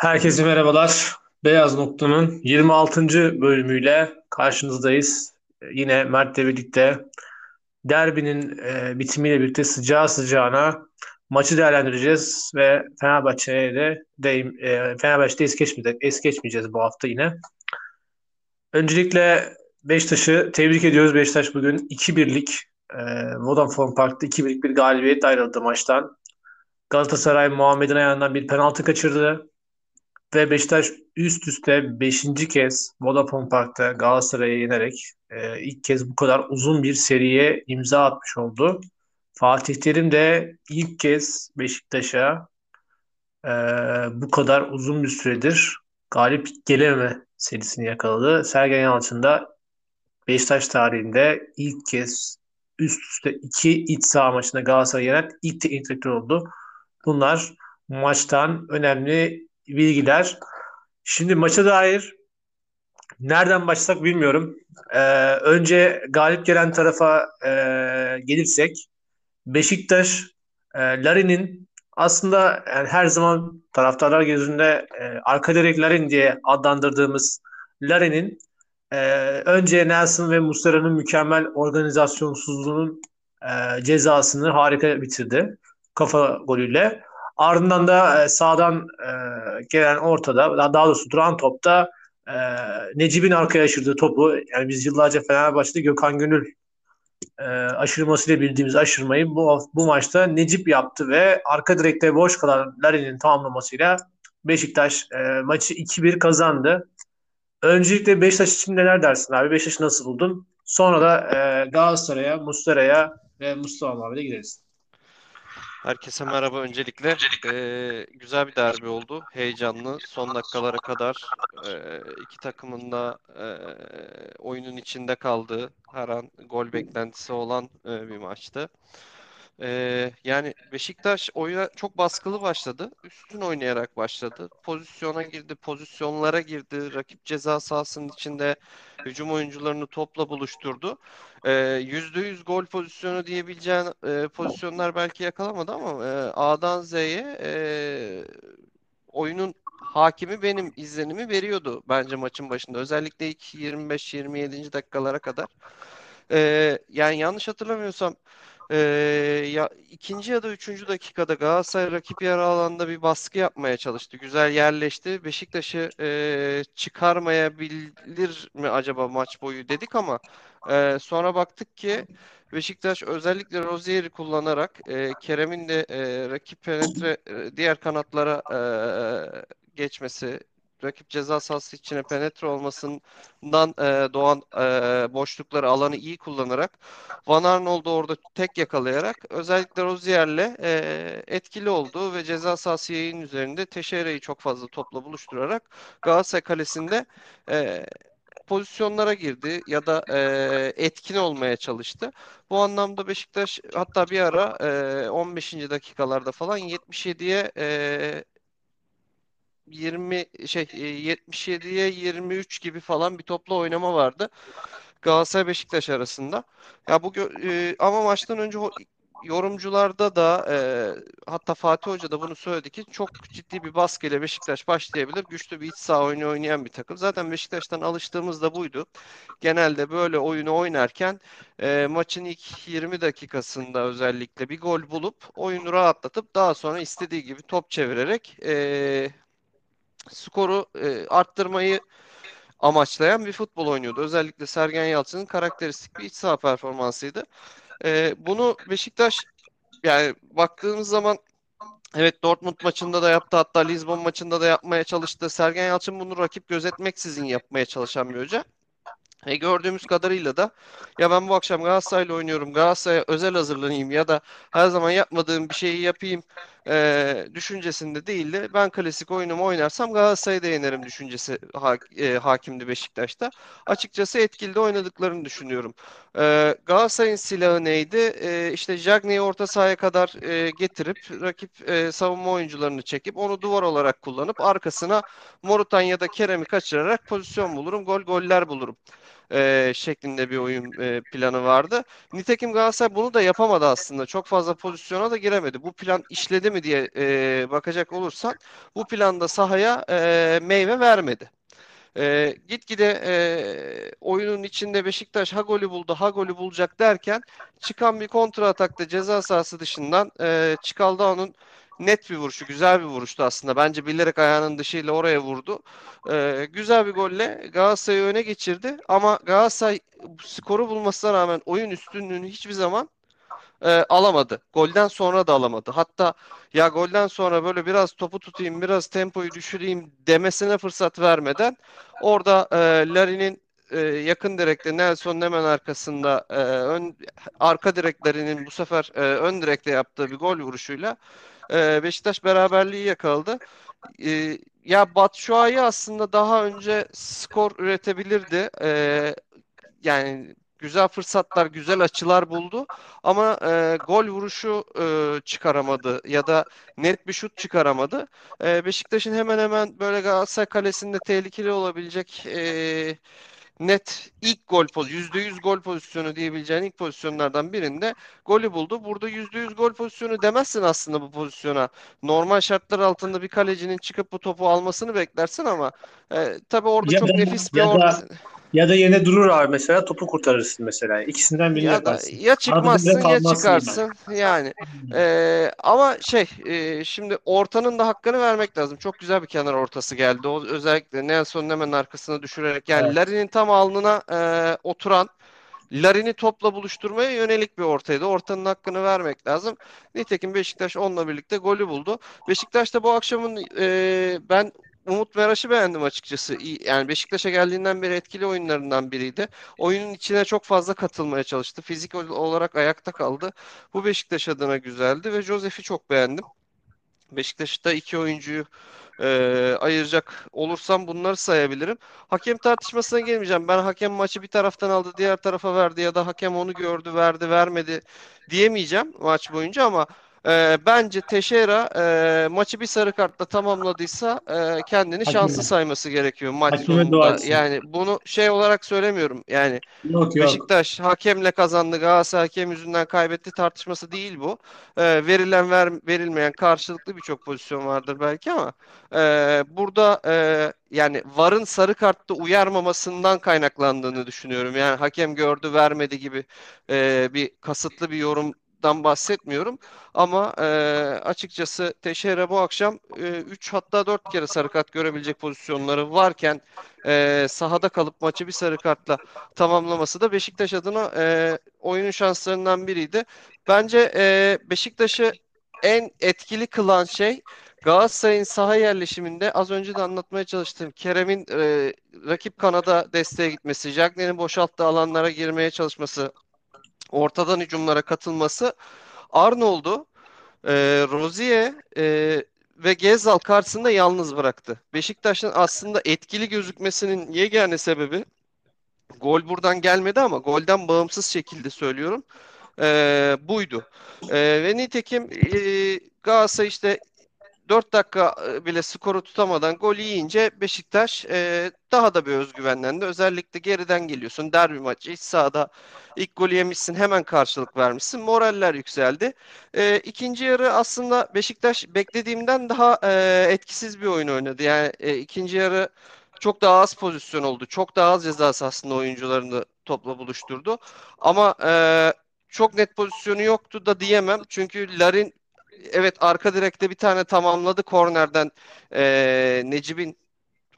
Herkese merhabalar. Beyaz Nokta'nın 26. bölümüyle karşınızdayız. Yine Mert'le birlikte derbinin e, bitimiyle birlikte sıcağı sıcağına maçı değerlendireceğiz ve Fenerbahçe'ye de deyim, e, Fenerbahçe'de es geçmeyeceğiz, es geçmeyeceğiz bu hafta yine. Öncelikle Beşiktaş'ı tebrik ediyoruz. Beşiktaş bugün 2-1'lik e, Vodafone Park'ta 2-1'lik bir galibiyet ayrıldı maçtan. Galatasaray Muhammed'in ayağından bir penaltı kaçırdı. Ve Beşiktaş üst üste 5. kez Vodafone Park'ta Galatasaray'ı yenerek e, ilk kez bu kadar uzun bir seriye imza atmış oldu. Fatih Terim de ilk kez Beşiktaş'a e, bu kadar uzun bir süredir galip gelememe serisini yakaladı. Sergen Yalçın da Beşiktaş tarihinde ilk kez üst üste iki iç saha maçında Galatasaray'ı yenen ilk teknik direktör oldu. Bunlar maçtan önemli bilgiler. Şimdi maça dair nereden başlasak bilmiyorum. Ee, önce galip gelen tarafa e, gelirsek Beşiktaş e, Larin'in aslında yani her zaman taraftarlar gözünde e, arka direk Larin diye adlandırdığımız Larin'in e, önce Nelson ve Muslera'nın mükemmel organizasyonsuzluğunun e, cezasını harika bitirdi kafa golüyle. Ardından da e, sağdan e, gelen ortada, daha doğrusu duran topta e, Necip'in arkaya aşırdığı topu, yani biz yıllarca Fenerbahçe'de Gökhan Gönül aşırmasıyla bildiğimiz aşırmayı bu, bu maçta Necip yaptı ve arka direkte boş kalan Larin'in tamamlamasıyla Beşiktaş maçı 2-1 kazandı. Öncelikle Beşiktaş için neler dersin abi? Beşiktaş'ı nasıl buldun? Sonra da e, Galatasaray'a, Muslera'ya ve Mustafa abi'de gideriz. Herkese merhaba öncelikle. Ee, güzel bir derbi oldu. Heyecanlı. Son dakikalara kadar e, iki takımın da e, oyunun içinde kaldığı, her an gol beklentisi olan e, bir maçtı. Ee, yani Beşiktaş oyuna çok baskılı başladı. Üstün oynayarak başladı. Pozisyona girdi, pozisyonlara girdi. Rakip ceza sahasının içinde hücum oyuncularını topla buluşturdu. Ee, %100 gol pozisyonu diyebileceğin e, pozisyonlar belki yakalamadı ama e, A'dan Z'ye e, oyunun hakimi benim izlenimi veriyordu bence maçın başında. Özellikle ilk 25-27. dakikalara kadar. Ee, yani yanlış hatırlamıyorsam ee, ya ikinci ya da üçüncü dakikada Galatasaray rakip yarı alanda bir baskı yapmaya çalıştı. Güzel yerleşti. Beşiktaş'ı e, çıkarmayabilir mi acaba maç boyu dedik ama e, sonra baktık ki Beşiktaş özellikle Rozier'i kullanarak e, Kerem'in de e, rakip penetre e, diğer kanatlara e, geçmesi rakip ceza sahası içine penetre olmasından e, doğan e, boşlukları alanı iyi kullanarak Van Arnold'u orada tek yakalayarak özellikle Rozier'le e, etkili oldu ve ceza sahası yayın üzerinde Teşere'yi çok fazla topla buluşturarak Galatasaray kalesinde e, pozisyonlara girdi ya da e, etkin olmaya çalıştı. Bu anlamda Beşiktaş hatta bir ara e, 15. dakikalarda falan 77'ye e, 20 şey 77'ye 23 gibi falan bir topla oynama vardı. Galatasaray Beşiktaş arasında. Ya bu e, ama maçtan önce yorumcularda da e, hatta Fatih Hoca da bunu söyledi ki çok ciddi bir baskıyla Beşiktaş başlayabilir. Güçlü bir iç saha oyunu oynayan bir takım. Zaten Beşiktaş'tan alıştığımız da buydu. Genelde böyle oyunu oynarken e, maçın ilk 20 dakikasında özellikle bir gol bulup oyunu rahatlatıp daha sonra istediği gibi top çevirerek e, skoru e, arttırmayı amaçlayan bir futbol oynuyordu. Özellikle Sergen Yalçın'ın karakteristik bir iç saha performansıydı. E, bunu Beşiktaş yani baktığımız zaman Evet Dortmund maçında da yaptı hatta Lisbon maçında da yapmaya çalıştı. Sergen Yalçın bunu rakip gözetmeksizin yapmaya çalışan bir hoca. E gördüğümüz kadarıyla da ya ben bu akşam Galatasaray'la oynuyorum Galatasaray'a özel hazırlanayım ya da her zaman yapmadığım bir şeyi yapayım e, düşüncesinde değil de ben klasik oyunumu oynarsam Galatasaray'ı da yenerim düşüncesi ha, e, hakimdi Beşiktaş'ta. Açıkçası etkili de oynadıklarını düşünüyorum. E, Galatasaray'ın silahı neydi? E, işte Jagne'yi orta sahaya kadar e, getirip rakip e, savunma oyuncularını çekip onu duvar olarak kullanıp arkasına Morutan ya da Kerem'i kaçırarak pozisyon bulurum. Gol goller bulurum. E, şeklinde bir oyun e, planı vardı. Nitekim Galatasaray bunu da yapamadı aslında. Çok fazla pozisyona da giremedi. Bu plan işledi mi diye e, bakacak olursak bu planda sahaya e, meyve vermedi. E, gitgide e, oyunun içinde Beşiktaş ha golü buldu ha golü bulacak derken çıkan bir kontra atakta ceza sahası dışından e, Çikaldağ'ın net bir vuruşu, güzel bir vuruştu aslında. Bence bilerek ayağının dışıyla oraya vurdu. E, güzel bir golle Galatasaray'ı öne geçirdi. Ama Galatasaray skoru bulmasına rağmen oyun üstünlüğünü hiçbir zaman e, alamadı. Golden sonra da alamadı. Hatta ya golden sonra böyle biraz topu tutayım, biraz tempoyu düşüreyim demesine fırsat vermeden orada e, Larin'in e, yakın direkte Nelson hemen arkasında e, ön arka direklerinin bu sefer e, ön direkte yaptığı bir gol vuruşuyla e, Beşiktaş beraberliği yakaladı. E, ya Batshuayi aslında daha önce skor üretebilirdi. E, yani güzel fırsatlar, güzel açılar buldu ama e, gol vuruşu e, çıkaramadı ya da net bir şut çıkaramadı. E, Beşiktaş'ın hemen hemen böyle Galatasaray kalesinde tehlikeli olabilecek e, net ilk gol pozisyonu, %100 gol pozisyonu diyebileceğin ilk pozisyonlardan birinde golü buldu. Burada %100 gol pozisyonu demezsin aslında bu pozisyona. Normal şartlar altında bir kalecinin çıkıp bu topu almasını beklersin ama e, tabii orada Ya çok da nefis bir orada da ya da yine durur abi mesela topu kurtarırsın mesela. İkisinden birini Ya da yaparsın. ya çıkmazsın ya çıkarsın yani. Ee, ama şey e, şimdi ortanın da hakkını vermek lazım. Çok güzel bir kenar ortası geldi. O özellikle Nelson'un hemen arkasına düşürerek yani Evet. Larin'in tam alnına e, oturan Larin'i topla buluşturmaya yönelik bir ortaydı. Ortanın hakkını vermek lazım. Nitekim Beşiktaş onunla birlikte golü buldu. Beşiktaş'ta bu akşamın e, ben Umut Meraş'ı beğendim açıkçası. Yani Beşiktaş'a geldiğinden beri etkili oyunlarından biriydi. Oyunun içine çok fazla katılmaya çalıştı. Fizik ol- olarak ayakta kaldı. Bu Beşiktaş adına güzeldi ve Josef'i çok beğendim. Beşiktaş'ta iki oyuncuyu e, ayıracak olursam bunları sayabilirim. Hakem tartışmasına gelmeyeceğim. Ben hakem maçı bir taraftan aldı, diğer tarafa verdi ya da hakem onu gördü, verdi, vermedi diyemeyeceğim maç boyunca ama e, bence Teixeira e, maçı bir sarı kartla tamamladıysa e, kendini şanslı sayması gerekiyor maç sonunda. Yani bunu şey olarak söylemiyorum. Yani Yok yok. Beşiktaş hakemle kazandı, Galatasaray hakem yüzünden kaybetti tartışması değil bu. Ee, verilen ver, verilmeyen karşılıklı birçok pozisyon vardır belki ama e, burada e, yani VAR'ın sarı kartta uyarmamasından kaynaklandığını düşünüyorum. Yani hakem gördü vermedi gibi e, bir kasıtlı bir yorumdan bahsetmiyorum. Ama e, açıkçası Teixeira bu akşam 3 hatta 4 kere sarı kart görebilecek pozisyonları varken e, sahada kalıp maçı bir sarı kartla tamamlaması da Beşiktaş adına e, oyunun şanslarından biriydi. Bence e, Beşiktaş'ı en etkili kılan şey Galatasaray'ın saha yerleşiminde az önce de anlatmaya çalıştığım Kerem'in e, rakip kanada desteğe gitmesi, Jagney'in boşalttığı alanlara girmeye çalışması, ortadan hücumlara katılması Arnold'u, e, Rozier e, ve Gezal karşısında yalnız bıraktı. Beşiktaş'ın aslında etkili gözükmesinin yegane sebebi Gol buradan gelmedi ama golden bağımsız şekilde söylüyorum. Ee, buydu. Ee, ve nitekim e, Galatasaray işte 4 dakika e, bile skoru tutamadan gol yiyince Beşiktaş e, daha da bir özgüvenlendi. Özellikle geriden geliyorsun. Derbi maçı iç sahada ilk golü yemişsin hemen karşılık vermişsin. Moraller yükseldi. E, ikinci yarı aslında Beşiktaş beklediğimden daha e, etkisiz bir oyun oynadı. Yani e, ikinci yarı çok daha az pozisyon oldu. Çok daha az ceza sahasında oyuncularını topla buluşturdu. Ama e, çok net pozisyonu yoktu da diyemem. Çünkü Larin evet arka direkte bir tane tamamladı kornerden e, Necip'in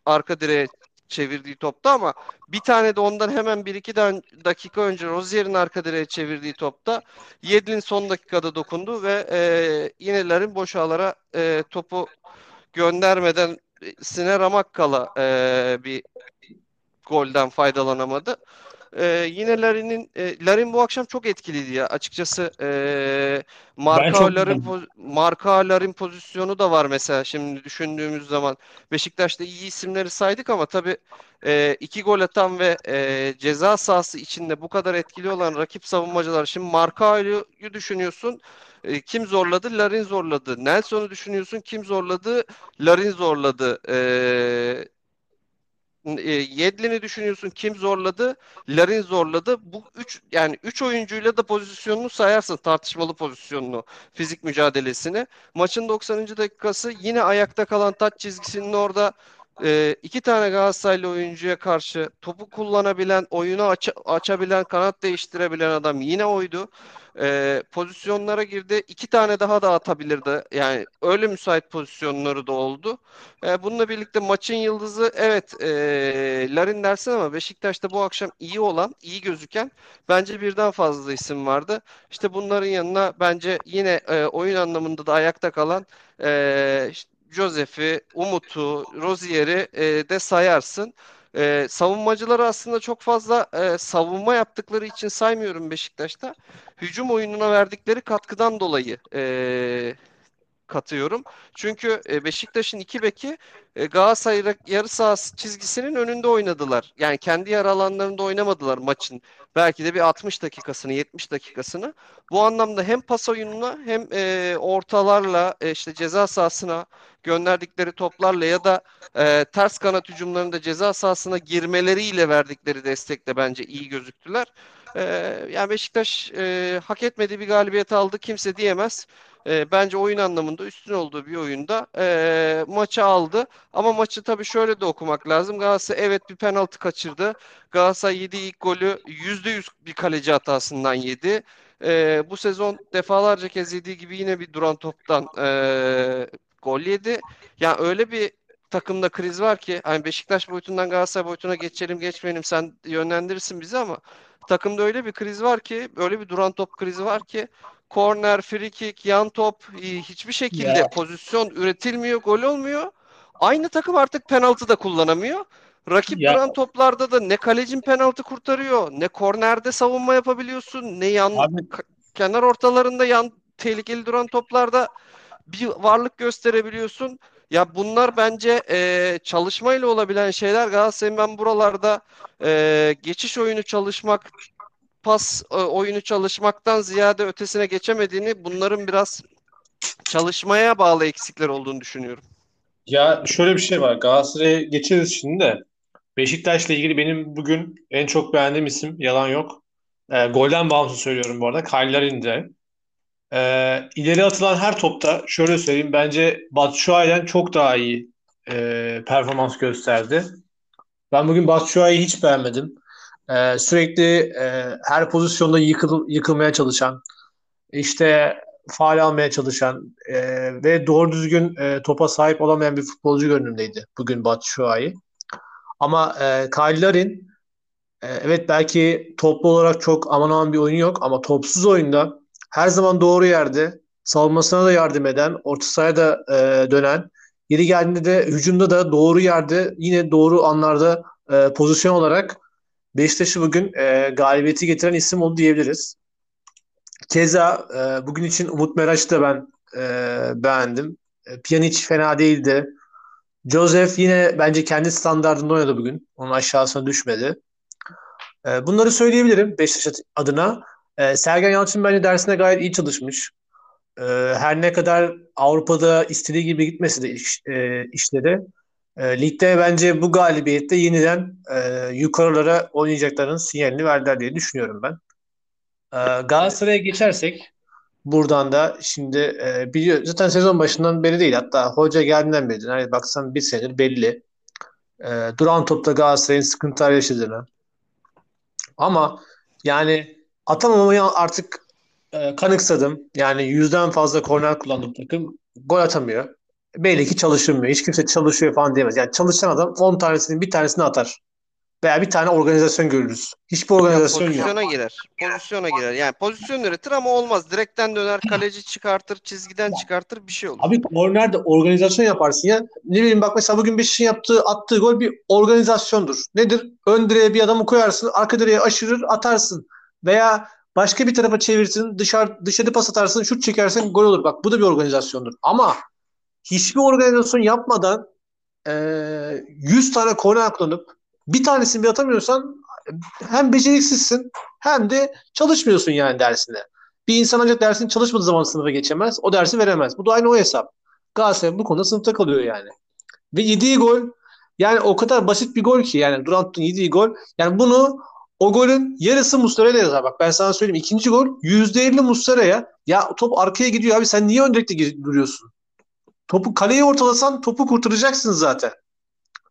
arka direğe çevirdiği topta ama bir tane de ondan hemen bir iki dakika önce Rozier'in arka direğe çevirdiği topta Yedlin son dakikada dokundu ve e, yine Larin boş ağlara e, topu göndermeden Sine Ramakkala e, bir golden faydalanamadı. E, yine Larin'in e, Larin bu akşam çok etkiliydi ya. Açıkçası e, Marka Larin, Marka Larin pozisyonu da var mesela şimdi düşündüğümüz zaman. Beşiktaş'ta iyi isimleri saydık ama tabii e, iki gol atan ve e, ceza sahası içinde bu kadar etkili olan rakip savunmacılar. Şimdi Markao'yu düşünüyorsun. E, kim zorladı? Larin zorladı. Nelson'u düşünüyorsun. Kim zorladı? Larin zorladı. E, e, Yedlin'i düşünüyorsun kim zorladı? Larin zorladı. Bu üç yani üç oyuncuyla da pozisyonunu sayarsın tartışmalı pozisyonunu, fizik mücadelesini. Maçın 90. dakikası yine ayakta kalan taç çizgisinin orada e, iki tane Galatasaraylı oyuncuya karşı topu kullanabilen, oyunu aç açabilen, kanat değiştirebilen adam yine oydu. E, pozisyonlara girdi. İki tane daha da atabilirdi. Yani öyle müsait pozisyonları da oldu. E, bununla birlikte maçın yıldızı evet e, Larin dersin ama Beşiktaş'ta bu akşam iyi olan, iyi gözüken bence birden fazla isim vardı. İşte bunların yanına bence yine e, oyun anlamında da ayakta kalan e, işte Josef'i, Umut'u, Rozier'i e, de sayarsın. E, savunmacıları aslında çok fazla e, savunma yaptıkları için saymıyorum Beşiktaş'ta. Hücum oyununa verdikleri katkıdan dolayı e, katıyorum. Çünkü e, Beşiktaş'ın iki beki e, Galatasaray yarı sahası çizgisinin önünde oynadılar. Yani kendi yer alanlarında oynamadılar maçın. Belki de bir 60 dakikasını, 70 dakikasını. Bu anlamda hem pas oyununa hem e, ortalarla e, işte ceza sahasına gönderdikleri toplarla ya da ters kanat hücumlarında ceza sahasına girmeleriyle verdikleri destekle bence iyi gözüktüler. Yani Beşiktaş e, hak etmediği bir galibiyet aldı kimse diyemez e, bence oyun anlamında üstün olduğu bir oyunda e, maçı aldı. Ama maçı tabii şöyle de okumak lazım. Galatasaray evet bir penaltı kaçırdı. Galatasaray yediği ilk golü %100 bir kaleci hatasından yedi. E, bu sezon defalarca kez yediği gibi yine bir duran toptan e, gol yedi. Yani öyle bir takımda kriz var ki hani Beşiktaş boyutundan Galatasaray boyutuna geçelim geçmeyelim sen yönlendirirsin bizi ama takımda öyle bir kriz var ki öyle bir duran top krizi var ki korner, free kick, yan top e, hiçbir şekilde ya. pozisyon üretilmiyor, gol olmuyor. Aynı takım artık penaltı da kullanamıyor. Rakip ya. duran toplarda da ne kalecin penaltı kurtarıyor, ne kornerde savunma yapabiliyorsun, ne yan kenar ortalarında yan tehlikeli duran toplarda bir varlık gösterebiliyorsun. Ya bunlar bence e, çalışmayla olabilen şeyler. Galatasaray'ın ben buralarda e, geçiş oyunu çalışmak, pas e, oyunu çalışmaktan ziyade ötesine geçemediğini bunların biraz çalışmaya bağlı eksikler olduğunu düşünüyorum. Ya şöyle bir şey var. Galatasaray'a geçeriz şimdi de. Beşiktaş'la ilgili benim bugün en çok beğendiğim isim yalan yok. E, golden bağımsız söylüyorum bu arada. Kyle Larin'de. E, ileri atılan her topta şöyle söyleyeyim bence Batshuayi'den çok daha iyi e, performans gösterdi. Ben bugün Batshuayi'yi hiç beğenmedim. Ee, sürekli e, her pozisyonda yıkıl, yıkılmaya çalışan, işte faal almaya çalışan e, ve doğru düzgün e, topa sahip olamayan bir futbolcu görünümdeydi bugün Batu Şua'yı. Ama e, Kyle Larin e, evet belki toplu olarak çok aman aman bir oyunu yok ama topsuz oyunda her zaman doğru yerde savunmasına da yardım eden, orta sahaya da e, dönen, yeri geldiğinde de hücumda da doğru yerde yine doğru anlarda e, pozisyon olarak Beşiktaş'ı bugün e, galibiyeti getiren isim oldu diyebiliriz. Keza e, bugün için Umut Meraş'ı da ben e, beğendim. E, Pjanic fena değildi. Joseph yine bence kendi standartında oynadı bugün. Onun aşağısına düşmedi. E, bunları söyleyebilirim Beşiktaş adına. E, Sergen Yalçın bence dersine gayet iyi çalışmış. E, her ne kadar Avrupa'da istediği gibi gitmesi de iş, e, işleri e, ligde bence bu galibiyette yeniden e, yukarılara oynayacaklarının sinyalini verdiler diye düşünüyorum ben. E, Galatasaray'a geçersek buradan da şimdi e, biliyor zaten sezon başından beri değil hatta hoca geldiğinden beri hani baksan bir senedir belli. E, duran topta Galatasaray'ın sıkıntılar yaşadığını. Ama yani atamamayı artık e, kanıksadım. Yani yüzden fazla korner kullandım takım. Gol atamıyor belli ki çalışılmıyor. Hiç kimse çalışıyor falan diyemez. Yani çalışan adam 10 tanesinin bir tanesini atar. Veya bir tane organizasyon görürüz. Hiçbir organizasyon yok. Pozisyona girer. Pozisyona girer. Yani pozisyon üretir ama olmaz. Direkten döner, kaleci çıkartır, çizgiden çıkartır bir şey olur. Abi kornerde organizasyon yaparsın ya. Ne bileyim bak mesela bugün Beşiktaş'ın yaptığı, attığı gol bir organizasyondur. Nedir? Ön direğe bir adamı koyarsın, arka direğe aşırır, atarsın. Veya başka bir tarafa çevirsin, dışarı dışarı pas atarsın, şut çekersin, gol olur. Bak bu da bir organizasyondur. Ama hiçbir organizasyon yapmadan e, 100 tane korner kullanıp bir tanesini bir atamıyorsan hem beceriksizsin hem de çalışmıyorsun yani dersine. Bir insan ancak dersini çalışmadığı zaman sınıfa geçemez. O dersi veremez. Bu da aynı o hesap. Galatasaray bu konuda sınıfta kalıyor yani. Ve yediği gol Yani o kadar basit bir gol ki yani Durant'ın yediği gol. Yani bunu o golün yarısı Muslera'ya yazar. Bak ben sana söyleyeyim. ikinci gol %50 Muslera'ya. Ya top arkaya gidiyor abi sen niye ön direkte duruyorsun? Topu kaleye ortalasan topu kurtaracaksın zaten.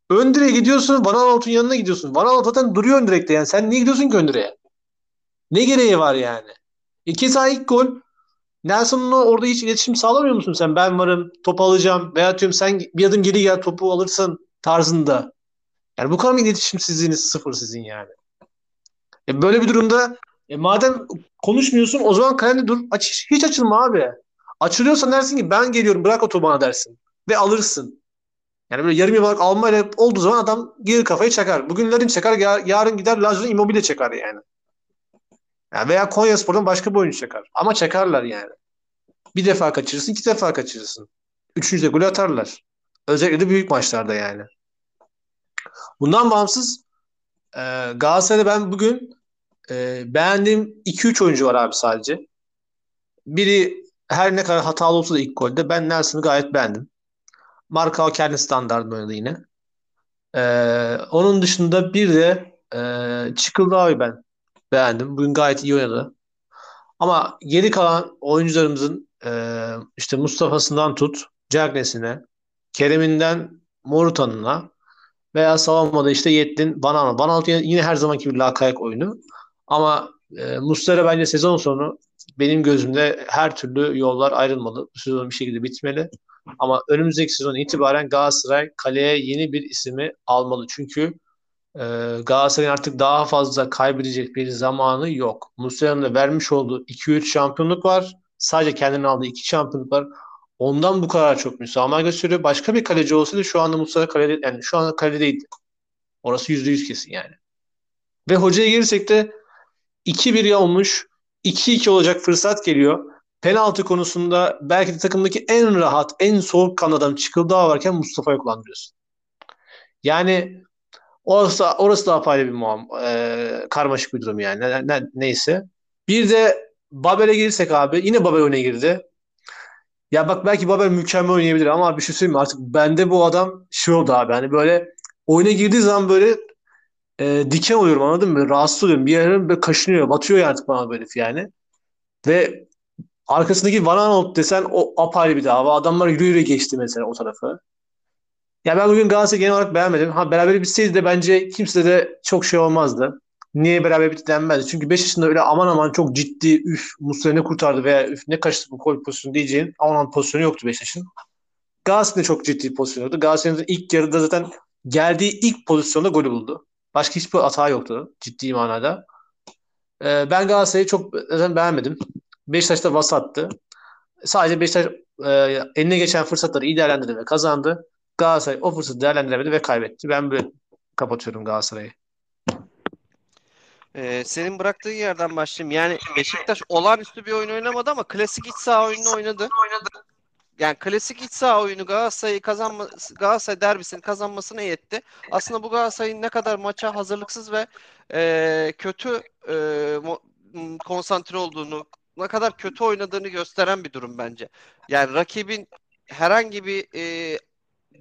Ön direğe gidiyorsun Van Aanholt'un yanına gidiyorsun. Van Aanholt zaten duruyor ön direkte yani. Sen niye gidiyorsun ki ön direğe? Ne gereği var yani? İki sağ ilk gol. Nelson'la orada hiç iletişim sağlamıyor musun sen? Ben varım, topu alacağım veya diyorum sen bir adım geri gel topu alırsın tarzında. Yani bu kadar mı iletişimsizliğiniz sıfır sizin yani? E böyle bir durumda e madem konuşmuyorsun o zaman kalende dur. Aç, hiç açılma abi. Açılıyorsa dersin ki ben geliyorum bırak o topu bana dersin. Ve alırsın. Yani böyle yarım yamalak almayla olduğu zaman adam geri kafayı çakar. Bugün Larin çakar, yar, yarın gider Lazio Immobile çakar yani. yani. Veya Konya Spor'dan başka bir oyuncu çakar. Ama çakarlar yani. Bir defa kaçırırsın, iki defa kaçırırsın. Üçüncü de gol atarlar. Özellikle de büyük maçlarda yani. Bundan bağımsız e, Galatasaray'da ben bugün e, beğendiğim 2-3 oyuncu var abi sadece. Biri her ne kadar hatalı olsa da ilk golde ben Nelson'ı gayet beğendim. Marka kendi standartında oynadı yine. Ee, onun dışında bir de e, Çıkıldağ'ı ben beğendim. Bugün gayet iyi oynadı. Ama geri kalan oyuncularımızın e, işte Mustafa'sından tut, Cagney'sine, Kerem'inden Morutan'ına veya savunmada işte Yettin, Banana. Banana yine her zamanki bir lakayak oyunu. Ama e, Muslera bence sezon sonu benim gözümde her türlü yollar ayrılmalı. Bu sezon bir şekilde bitmeli. Ama önümüzdeki sezon itibaren Galatasaray kaleye yeni bir ismi almalı. Çünkü e, Galatasaray'ın artık daha fazla kaybedecek bir zamanı yok. Muslera'nın da vermiş olduğu 2-3 şampiyonluk var. Sadece kendine aldığı 2 şampiyonluk var. Ondan bu kadar çok müsamaha gösteriyor. Başka bir kaleci olsaydı şu anda Muslera kalede, yani şu anda kaledeydi. Orası %100 kesin yani. Ve hocaya gelirsek de 2-1 olmuş. 2-2 olacak fırsat geliyor. Penaltı konusunda belki de takımdaki en rahat, en soğuk kan adam Çıkıldağ varken Mustafa'yı kullanıyorsun. Yani orası, orası da apayrı bir muam, e, karmaşık bir durum yani. Ne, ne, neyse. Bir de Babel'e girirsek abi yine Babel oyuna girdi. Ya bak belki Babel mükemmel oynayabilir ama bir şey söyleyeyim mi? Artık bende bu adam şey oldu abi. Hani böyle oyuna girdiği zaman böyle e, diken oluyorum anladın mı? Rahatsız oluyorum. Bir yerim böyle kaşınıyor. Batıyor artık bana böyle yani. Ve arkasındaki Van Aanholt desen o apayrı bir dava. Adamlar yürü yürü geçti mesela o tarafı. Ya ben bugün Galatasaray'ı genel olarak beğenmedim. Ha beraber bitseydi de bence kimse de çok şey olmazdı. Niye beraber bitti denmezdi. Çünkü Beşiktaş'ın öyle aman aman çok ciddi üf Muslera ne kurtardı veya üf ne kaçtı bu gol pozisyonu diyeceğin aman pozisyonu yoktu Beşiktaş'ın. Galatasaray'ın çok ciddi pozisyonu yoktu. Galatasaray'ın ilk yarıda zaten geldiği ilk pozisyonda golü buldu. Başka hiçbir hata yoktu ciddi manada. Ee, ben Galatasaray'ı çok zaten beğenmedim. Beşiktaş'ta vasattı. Sadece Beşiktaş e, eline geçen fırsatları iyi değerlendirdi ve kazandı. Galatasaray o fırsatı değerlendiremedi ve kaybetti. Ben böyle kapatıyorum Galatasaray'ı. Ee, senin bıraktığın yerden başlayayım. Yani Beşiktaş olağanüstü bir oyun oynamadı ama klasik iç saha oyununu oynadı. Yani klasik iç saha oyunu Galatasaray'ı kazanma Galatasaray derbisini kazanmasına yetti. Aslında bu Galatasaray'ın ne kadar maça hazırlıksız ve e, kötü e, konsantre olduğunu, ne kadar kötü oynadığını gösteren bir durum bence. Yani rakibin herhangi bir e,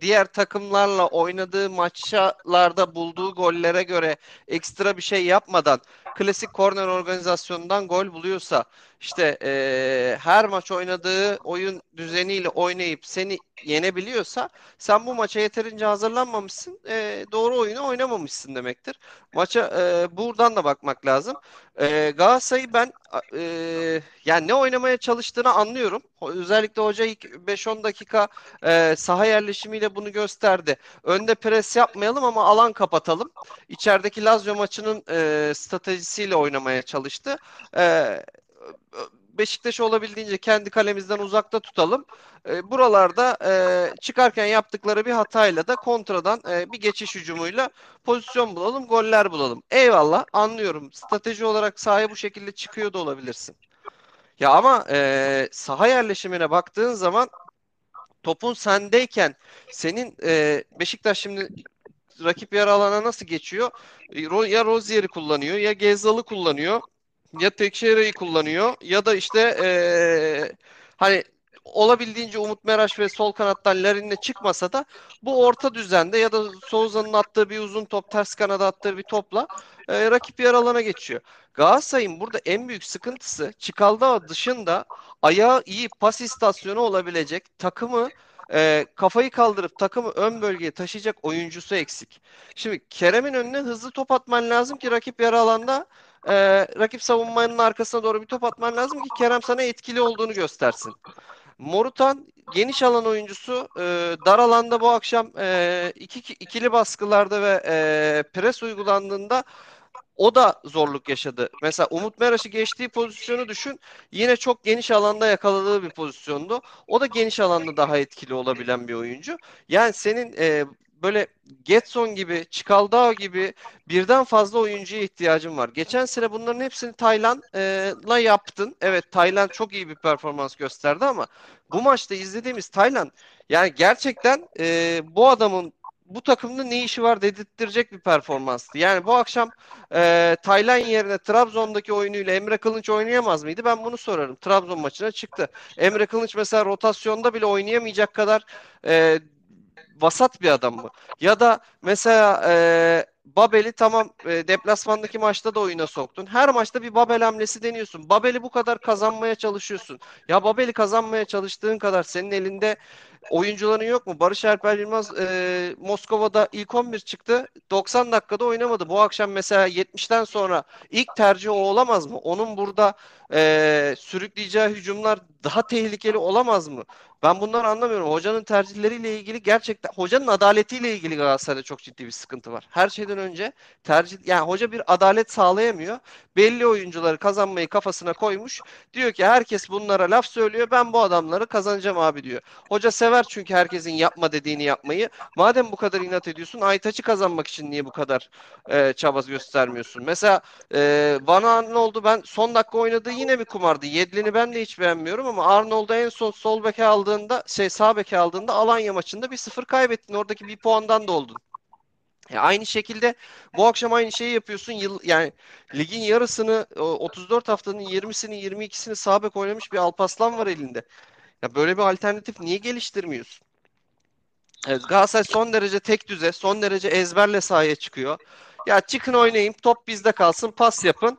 diğer takımlarla oynadığı maçlarda bulduğu gollere göre ekstra bir şey yapmadan klasik korner organizasyonundan gol buluyorsa işte e, her maç oynadığı oyun düzeniyle oynayıp seni yenebiliyorsa sen bu maça yeterince hazırlanmamışsın e, doğru oyunu oynamamışsın demektir. Maça e, buradan da bakmak lazım. E, Galatasaray'ı ben e, yani ne oynamaya çalıştığını anlıyorum. Özellikle hoca ilk 5-10 dakika e, saha yerleşimiyle bunu gösterdi. Önde pres yapmayalım ama alan kapatalım. İçerideki Lazio maçının e, stratejisiyle oynamaya çalıştı. E, Beşiktaş'ı olabildiğince kendi kalemizden uzakta tutalım. E, buralarda e, çıkarken yaptıkları bir hatayla da kontradan e, bir geçiş hücumuyla pozisyon bulalım, goller bulalım. Eyvallah anlıyorum. Strateji olarak sahaya bu şekilde çıkıyor da olabilirsin. Ya ama e, saha yerleşimine baktığın zaman topun sendeyken senin e, Beşiktaş şimdi rakip yarı alana nasıl geçiyor? Ya Rozier'i kullanıyor ya Gezzal'ı kullanıyor ya Tekşehir'i kullanıyor ya da işte ee, hani olabildiğince Umut Meraş ve sol kanattan Larin'le çıkmasa da bu orta düzende ya da Souza'nın attığı bir uzun top ters kanada attığı bir topla e, rakip yer alana geçiyor. Galatasaray'ın burada en büyük sıkıntısı Çikaldağ dışında ayağı iyi pas istasyonu olabilecek takımı e, kafayı kaldırıp takımı ön bölgeye taşıyacak oyuncusu eksik. Şimdi Kerem'in önüne hızlı top atman lazım ki rakip yarı alanda e, rakip savunmanın arkasına doğru bir top atman lazım ki Kerem sana etkili olduğunu göstersin. Morutan geniş alan oyuncusu e, dar alanda bu akşam e, iki, ikili baskılarda ve e, pres uygulandığında o da zorluk yaşadı. Mesela Umut Meraş'ı geçtiği pozisyonu düşün. Yine çok geniş alanda yakaladığı bir pozisyondu. O da geniş alanda daha etkili olabilen bir oyuncu. Yani senin e, böyle Getson gibi, Çikaldao gibi birden fazla oyuncuya ihtiyacın var. Geçen sene bunların hepsini Tayland'la yaptın. Evet Tayland çok iyi bir performans gösterdi ama bu maçta izlediğimiz Tayland yani gerçekten e, bu adamın bu takımda ne işi var dedirttirecek bir performanstı. Yani bu akşam e, Taylan yerine Trabzon'daki oyunuyla Emre Kılınç oynayamaz mıydı? Ben bunu sorarım. Trabzon maçına çıktı. Emre Kılınç mesela rotasyonda bile oynayamayacak kadar e, vasat bir adam mı? Ya da mesela e, Babel'i tamam e, deplasmandaki maçta da oyuna soktun. Her maçta bir Babel hamlesi deniyorsun. Babel'i bu kadar kazanmaya çalışıyorsun. Ya Babel'i kazanmaya çalıştığın kadar senin elinde oyuncuların yok mu? Barış Alper Yılmaz e, Moskova'da ilk 11 çıktı. 90 dakikada oynamadı. Bu akşam mesela 70'ten sonra ilk tercih o olamaz mı? Onun burada e, sürükleyeceği hücumlar daha tehlikeli olamaz mı? Ben bunları anlamıyorum. Hocanın tercihleriyle ilgili gerçekten hocanın adaletiyle ilgili Galatasaray'da çok ciddi bir sıkıntı var. Her şeyden önce tercih yani hoca bir adalet sağlayamıyor. Belli oyuncuları kazanmayı kafasına koymuş. Diyor ki herkes bunlara laf söylüyor. Ben bu adamları kazanacağım abi diyor. Hoca sever çünkü herkesin yapma dediğini yapmayı. Madem bu kadar inat ediyorsun Aytaç'ı kazanmak için niye bu kadar e, çaba göstermiyorsun? Mesela e, Van Arnold'u ben son dakika oynadığı yine bir kumardı. Yedlin'i ben de hiç beğenmiyorum ama Arnold'u en son sol beke aldığında şey sağ beke aldığında Alanya maçında bir sıfır kaybettin. Oradaki bir puandan da oldun. Ya aynı şekilde bu akşam aynı şeyi yapıyorsun. Yıl, yani ligin yarısını 34 haftanın 20'sini 22'sini sağ bek oynamış bir Alpaslan var elinde. Ya böyle bir alternatif niye geliştirmiyorsun? Evet, Galatasaray son derece tek düze, son derece ezberle sahaya çıkıyor. Ya çıkın oynayayım, top bizde kalsın, pas yapın.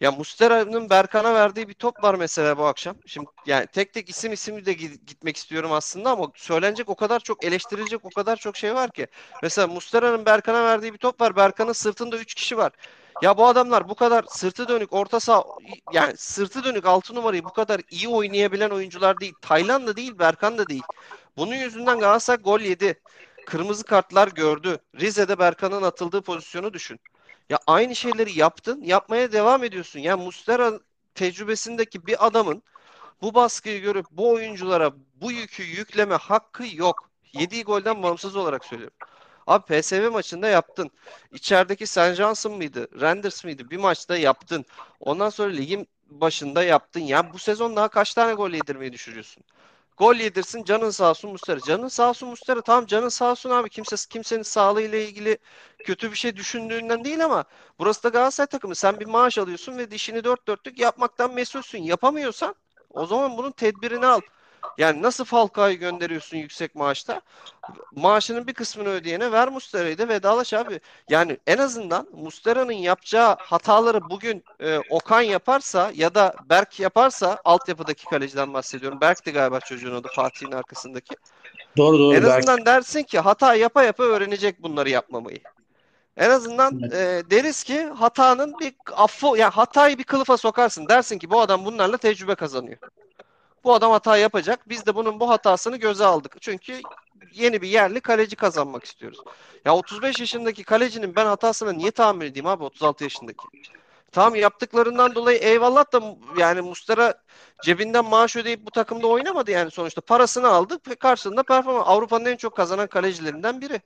Ya Mustera'nın Berkan'a verdiği bir top var mesela bu akşam. Şimdi yani tek tek isim isim de gitmek istiyorum aslında ama söylenecek o kadar çok eleştirilecek o kadar çok şey var ki. Mesela Mustera'nın Berkan'a verdiği bir top var. Berkan'ın sırtında 3 kişi var. Ya bu adamlar bu kadar sırtı dönük orta saha yani sırtı dönük 6 numarayı bu kadar iyi oynayabilen oyuncular değil. Tayland da değil, Berkan da değil. Bunun yüzünden Galatasaray gol yedi. Kırmızı kartlar gördü. Rize'de Berkan'ın atıldığı pozisyonu düşün. Ya aynı şeyleri yaptın, yapmaya devam ediyorsun. Ya Mustera tecrübesindeki bir adamın bu baskıyı görüp bu oyunculara bu yükü yükleme hakkı yok. Yediği golden bağımsız olarak söylüyorum. Abi PSV maçında yaptın. İçerideki St. Johnson mıydı? Renders mıydı? Bir maçta yaptın. Ondan sonra ligin başında yaptın. Ya bu sezon daha kaç tane gol yedirmeyi düşürüyorsun? Gol yedirsin canın sağ olsun Mustera. Canın sağ olsun Mustera. Tamam canın sağ olsun abi. Kimse kimsenin sağlığıyla ilgili kötü bir şey düşündüğünden değil ama burası da Galatasaray takımı. Sen bir maaş alıyorsun ve dişini dört dörtlük yapmaktan mesulsün. Yapamıyorsan o zaman bunun tedbirini al. Yani nasıl Falcao'yu gönderiyorsun yüksek maaşta? Maaşının bir kısmını ödeyene ver Mustera'yı da vedalaş abi. Yani en azından Mustera'nın yapacağı hataları bugün e, Okan yaparsa ya da Berk yaparsa altyapıdaki kaleciden bahsediyorum. Berk de galiba çocuğun adı Fatih'in arkasındaki. Doğru doğru. En azından Berk. dersin ki hata yapa yapa öğrenecek bunları yapmamayı. En azından evet. e, deriz ki hatanın bir affı yani hatayı bir kılıfa sokarsın. Dersin ki bu adam bunlarla tecrübe kazanıyor. Bu adam hata yapacak. Biz de bunun bu hatasını göze aldık. Çünkü yeni bir yerli kaleci kazanmak istiyoruz. Ya 35 yaşındaki kalecinin ben hatasına niye tahammül edeyim abi 36 yaşındaki? Tamam yaptıklarından dolayı eyvallah da yani Mustera cebinden maaş ödeyip bu takımda oynamadı yani sonuçta. Parasını aldık ve karşılığında performans. Avrupa'nın en çok kazanan kalecilerinden biri.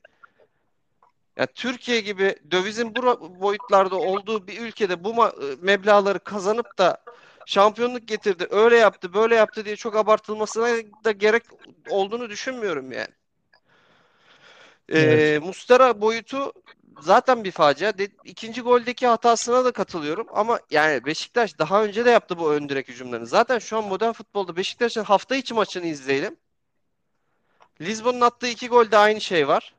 Yani Türkiye gibi dövizin bu boyutlarda olduğu bir ülkede bu meblağları kazanıp da şampiyonluk getirdi, öyle yaptı, böyle yaptı diye çok abartılmasına da gerek olduğunu düşünmüyorum yani. Ee, evet. Mustara boyutu zaten bir facia. De, ikinci goldeki hatasına da katılıyorum ama yani Beşiktaş daha önce de yaptı bu ön direk hücumlarını. Zaten şu an modern futbolda Beşiktaş'ın hafta içi maçını izleyelim. Lisbon'un attığı iki golde aynı şey var.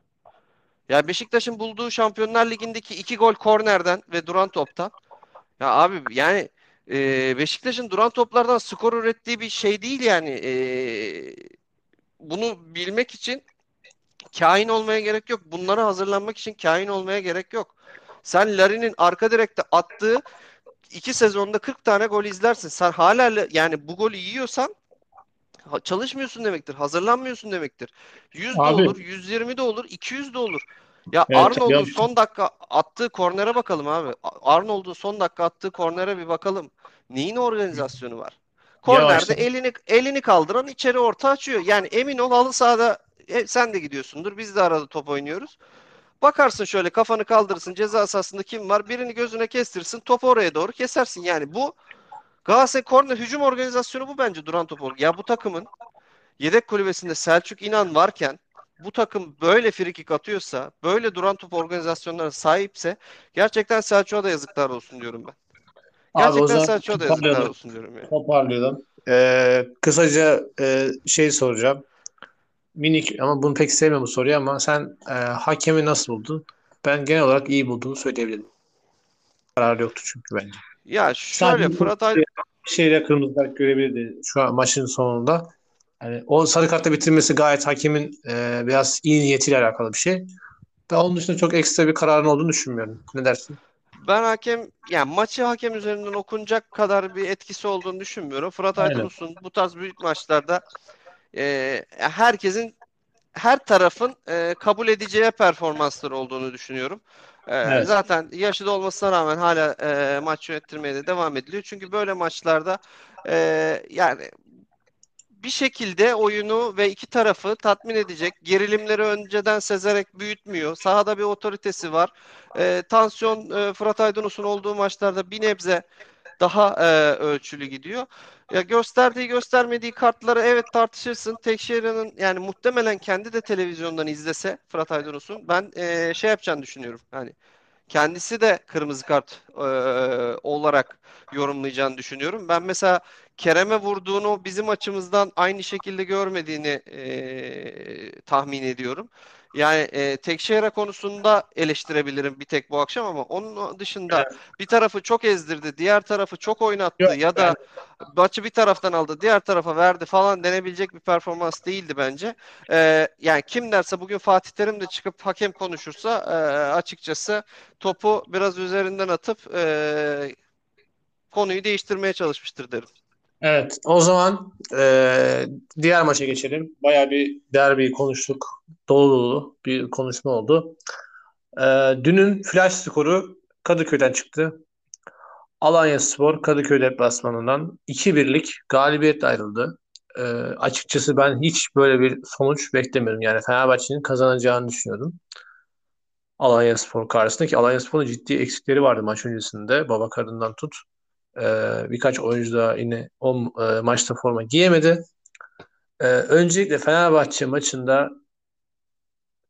Yani Beşiktaş'ın bulduğu Şampiyonlar Ligi'ndeki iki gol kornerden ve duran toptan. Ya abi yani e, Beşiktaş'ın duran toplardan skor ürettiği bir şey değil yani. E, bunu bilmek için kain olmaya gerek yok. Bunlara hazırlanmak için kain olmaya gerek yok. Sen Larin'in arka direkte attığı iki sezonda 40 tane gol izlersin. Sen hala yani bu golü yiyorsan çalışmıyorsun demektir. Hazırlanmıyorsun demektir. 100 de Abi. olur, 120 de olur, 200 de olur. Ya Evet, Arnold'un son dakika attığı kornere bakalım abi. Arnold'un son dakika attığı kornere bir bakalım. Neyin organizasyonu var? Kornerde işte- elini elini kaldıran içeri orta açıyor. Yani emin ol halı sahada e, sen de gidiyorsundur. Biz de arada top oynuyoruz. Bakarsın şöyle kafanı kaldırırsın. Ceza sahasında kim var? Birini gözüne kestirsin. Topu oraya doğru kesersin. Yani bu Galatasaray korner hücum organizasyonu bu bence duran top. Ya bu takımın yedek kulübesinde Selçuk İnan varken bu takım böyle frikik atıyorsa, böyle duran top organizasyonlarına sahipse gerçekten Selçuk'a da yazıklar olsun diyorum ben. Gerçekten Selçuk'a da yazıklar olsun diyorum yani. Toparlayalım. Ee, kısaca e, şey soracağım. Minik ama bunu pek sevmiyorum bu soruyu ama sen e, hakemi nasıl buldun? Ben genel olarak iyi bulduğumu söyleyebilirim. Karar yoktu çünkü bence. Ya şöyle Sadece Fırat Ay bir şeyle kırmızı kart görebilirdi şu an maçın sonunda. Yani o sarı kartla bitirmesi gayet hakemin e, biraz iyi niyetiyle alakalı bir şey. Ben onun dışında çok ekstra bir kararın olduğunu düşünmüyorum. Ne dersin? Ben hakem yani maçı hakem üzerinden okunacak kadar bir etkisi olduğunu düşünmüyorum. Fırat Aynen. Bu tarz büyük maçlarda e, herkesin her tarafın e, kabul edeceği performansları olduğunu düşünüyorum. E, Evet. Zaten yaşı da olmasına rağmen hala e, maç yönettirmeye de devam ediliyor. Çünkü böyle maçlarda e, yani bir şekilde oyunu ve iki tarafı tatmin edecek. Gerilimleri önceden sezerek büyütmüyor. Sahada bir otoritesi var. E, tansiyon e, Fırat Aydınus'un olduğu maçlarda bir nebze daha e, ölçülü gidiyor. Ya gösterdiği göstermediği kartları evet tartışırsın. Tekşehir'in yani muhtemelen kendi de televizyondan izlese Fırat Aydınus'un ben e, şey yapacağını düşünüyorum. Yani kendisi de kırmızı kart e, olarak yorumlayacağını düşünüyorum. Ben mesela Kerem'e vurduğunu bizim açımızdan aynı şekilde görmediğini e, tahmin ediyorum. Yani e, Tekşehir'e konusunda eleştirebilirim bir tek bu akşam ama onun dışında bir tarafı çok ezdirdi, diğer tarafı çok oynattı Yok, ya da maçı bir taraftan aldı, diğer tarafa verdi falan denebilecek bir performans değildi bence. E, yani kim derse bugün Fatih Terim de çıkıp hakem konuşursa e, açıkçası topu biraz üzerinden atıp e, konuyu değiştirmeye çalışmıştır derim. Evet, o zaman e, diğer maça geçelim. Bayağı bir derbi konuştuk. Dolu dolu bir konuşma oldu. E, dünün flash skoru Kadıköy'den çıktı. Alanyaspor Kadıköy deplasmanından 2-1'lik galibiyetle ayrıldı. E, açıkçası ben hiç böyle bir sonuç beklemiyorum. Yani Fenerbahçe'nin kazanacağını düşünüyordum. Alanyaspor karşısında ki Alanyaspor'un ciddi eksikleri vardı maç öncesinde. Babakarı'ndan tut. Ee, birkaç oyuncu da yine o e, maçta forma giyemedi. Ee, öncelikle Fenerbahçe maçında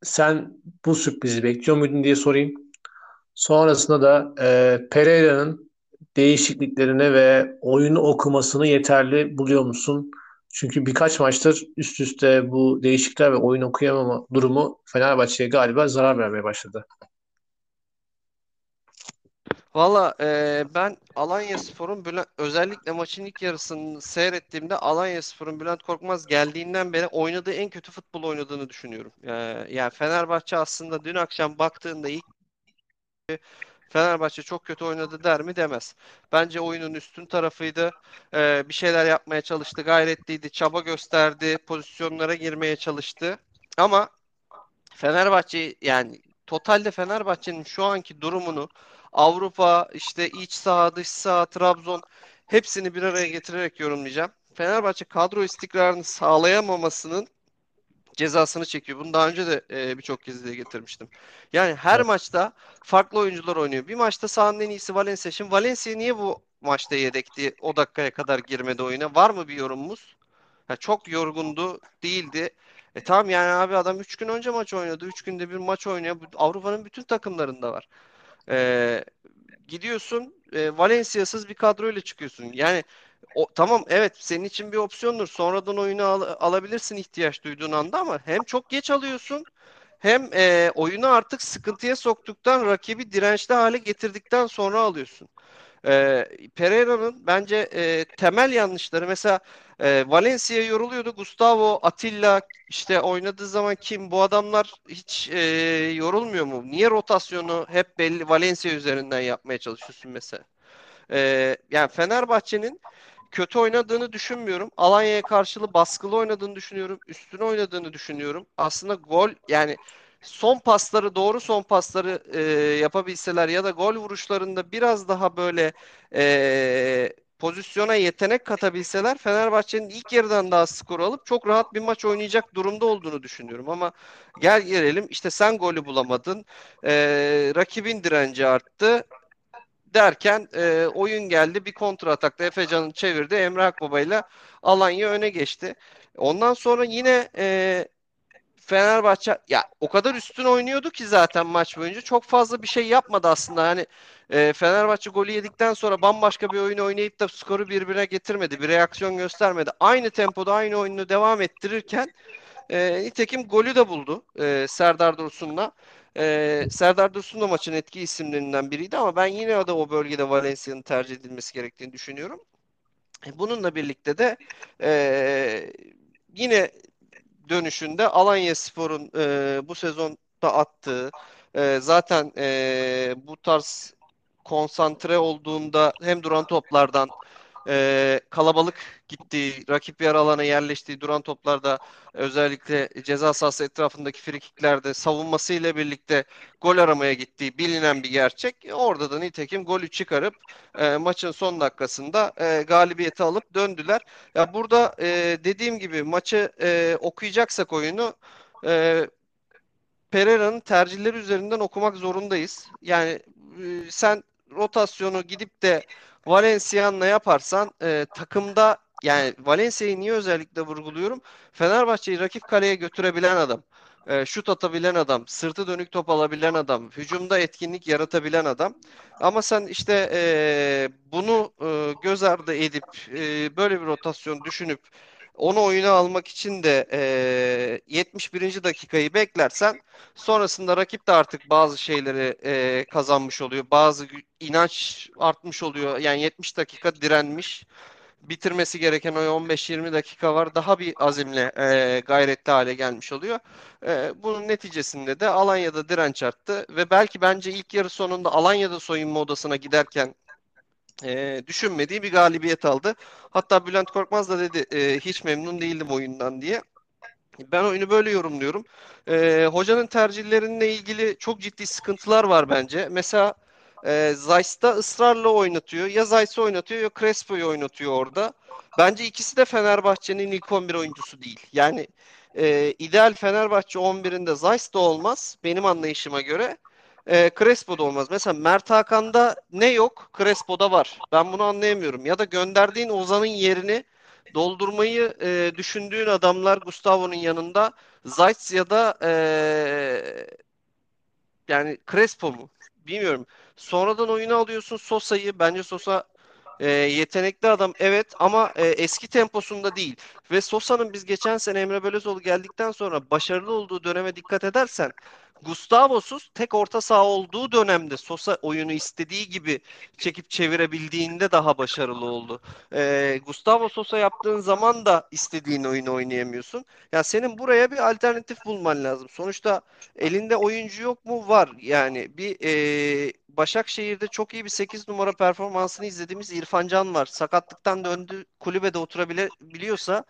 sen bu sürprizi bekliyor muydun diye sorayım. Sonrasında da e, Pereira'nın değişikliklerine ve oyunu okumasını yeterli buluyor musun? Çünkü birkaç maçtır üst üste bu değişiklikler ve oyun okuyamama durumu Fenerbahçe'ye galiba zarar vermeye başladı. Valla e, ben Alanyaspor'un Bülent, özellikle maçın ilk yarısını seyrettiğimde Alanyaspor'un Bülent Korkmaz geldiğinden beri oynadığı en kötü futbol oynadığını düşünüyorum. E, yani Fenerbahçe aslında dün akşam baktığında ilk Fenerbahçe çok kötü oynadı der mi demez. Bence oyunun üstün tarafıydı. E, bir şeyler yapmaya çalıştı, gayretliydi, çaba gösterdi, pozisyonlara girmeye çalıştı. Ama Fenerbahçe yani totalde Fenerbahçe'nin şu anki durumunu Avrupa, işte iç saha, dış saha, Trabzon hepsini bir araya getirerek yorumlayacağım. Fenerbahçe kadro istikrarını sağlayamamasının cezasını çekiyor. Bunu daha önce de e, birçok kez dile getirmiştim. Yani her Evet. maçta farklı oyuncular oynuyor. Bir maçta sahanın en iyisi Valencia. Şimdi Valencia niye bu maçta yedekti? O dakikaya kadar girmedi oyuna. Var mı bir yorumumuz? Ya çok yorgundu, değildi. E tamam yani abi adam 3 gün önce maç oynadı. 3 günde bir maç oynuyor. Avrupa'nın bütün takımlarında var. E, gidiyorsun e, Valencia'sız bir kadroyla çıkıyorsun. Yani o, tamam evet senin için bir opsiyondur. Sonradan oyunu al, alabilirsin ihtiyaç duyduğun anda ama hem çok geç alıyorsun hem e, oyunu artık sıkıntıya soktuktan rakibi dirençli hale getirdikten sonra alıyorsun. E, Pereira'nın bence e, temel yanlışları mesela e, Valencia yoruluyordu. Gustavo, Atilla işte oynadığı zaman kim bu adamlar hiç e, yorulmuyor mu? Niye rotasyonu hep belli Valencia üzerinden yapmaya çalışıyorsun mesela? E, yani Fenerbahçe'nin kötü oynadığını düşünmüyorum. Alanya'ya karşılığı baskılı oynadığını düşünüyorum. Üstüne oynadığını düşünüyorum. Aslında gol yani son pasları doğru son pasları e, yapabilseler ya da gol vuruşlarında biraz daha böyle e, pozisyona yetenek katabilseler Fenerbahçe'nin ilk yarıdan daha skor alıp çok rahat bir maç oynayacak durumda olduğunu düşünüyorum. Ama gel gelelim işte sen golü bulamadın. E, rakibin direnci arttı derken e, oyun geldi. Bir kontra atakta Efecan'ın çevirdi. Emre Akbaba ile Alanya öne geçti. Ondan sonra yine e, Fenerbahçe ya o kadar üstün oynuyordu ki zaten maç boyunca çok fazla bir şey yapmadı aslında. Hani e, Fenerbahçe golü yedikten sonra bambaşka bir oyun oynayıp da skoru birbirine getirmedi. Bir reaksiyon göstermedi. Aynı tempoda aynı oyunu devam ettirirken e, nitekim golü de buldu e, Serdar Dursun'la. E, Serdar Dursun da maçın etki isimlerinden biriydi ama ben yine de o bölgede Valencia'nın tercih edilmesi gerektiğini düşünüyorum. E, bununla birlikte de e, yine dönüşünde Alanya Spor'un e, bu sezonda attığı e, zaten e, bu tarz konsantre olduğunda hem duran toplardan e, kalabalık gittiği, rakip yer alana yerleştiği duran toplarda özellikle ceza sahası etrafındaki frikiklerde savunmasıyla birlikte gol aramaya gittiği bilinen bir gerçek. Orada da nitekim golü çıkarıp e, maçın son dakikasında e, galibiyeti alıp döndüler. Ya burada e, dediğim gibi maçı e, okuyacaksak oyunu e, Pereira'nın tercihleri üzerinden okumak zorundayız. Yani e, sen rotasyonu gidip de Valencia'nla yaparsan e, takımda yani Valencia'yı niye özellikle vurguluyorum? Fenerbahçe'yi rakip kaleye götürebilen adam, e, şut atabilen adam, sırtı dönük top alabilen adam, hücumda etkinlik yaratabilen adam. Ama sen işte e, bunu e, göz ardı edip e, böyle bir rotasyon düşünüp onu oyuna almak için de e, 71. dakikayı beklersen sonrasında rakip de artık bazı şeyleri e, kazanmış oluyor. Bazı inanç artmış oluyor. Yani 70 dakika direnmiş. Bitirmesi gereken o 15-20 dakika var. Daha bir azimle e, gayretli hale gelmiş oluyor. E, bunun neticesinde de Alanya'da direnç arttı ve belki bence ilk yarı sonunda Alanya'da soyunma odasına giderken e, düşünmediği bir galibiyet aldı. Hatta Bülent Korkmaz da dedi e, hiç memnun değildim oyundan diye. Ben oyunu böyle yorumluyorum. E, hocanın tercihlerinle ilgili çok ciddi sıkıntılar var bence. Mesela e, Zeiss'ta ısrarla oynatıyor. Ya Zeiss'i oynatıyor ya Crespo'yu oynatıyor orada. Bence ikisi de Fenerbahçe'nin ilk 11 oyuncusu değil. Yani e, ideal Fenerbahçe 11'inde Zeiss de olmaz benim anlayışıma göre e, Crespo'da olmaz. Mesela Mert Hakan'da ne yok? Crespo'da var. Ben bunu anlayamıyorum. Ya da gönderdiğin Ozan'ın yerini doldurmayı e, düşündüğün adamlar Gustavo'nun yanında Zayt ya da e, yani Crespo mu? Bilmiyorum. Sonradan oyunu alıyorsun Sosa'yı. Bence Sosa e, yetenekli adam evet ama e, eski temposunda değil. Ve Sosa'nın biz geçen sene Emre Belözoğlu geldikten sonra başarılı olduğu döneme dikkat edersen Gustavo'suz tek orta saha olduğu dönemde Sosa oyunu istediği gibi çekip çevirebildiğinde daha başarılı oldu. Ee, Gustavo Sosa yaptığın zaman da istediğin oyunu oynayamıyorsun. Ya senin buraya bir alternatif bulman lazım. Sonuçta elinde oyuncu yok mu? Var. Yani bir e, Başakşehir'de çok iyi bir 8 numara performansını izlediğimiz İrfan Can var. Sakatlıktan döndü kulübede oturabiliyorsa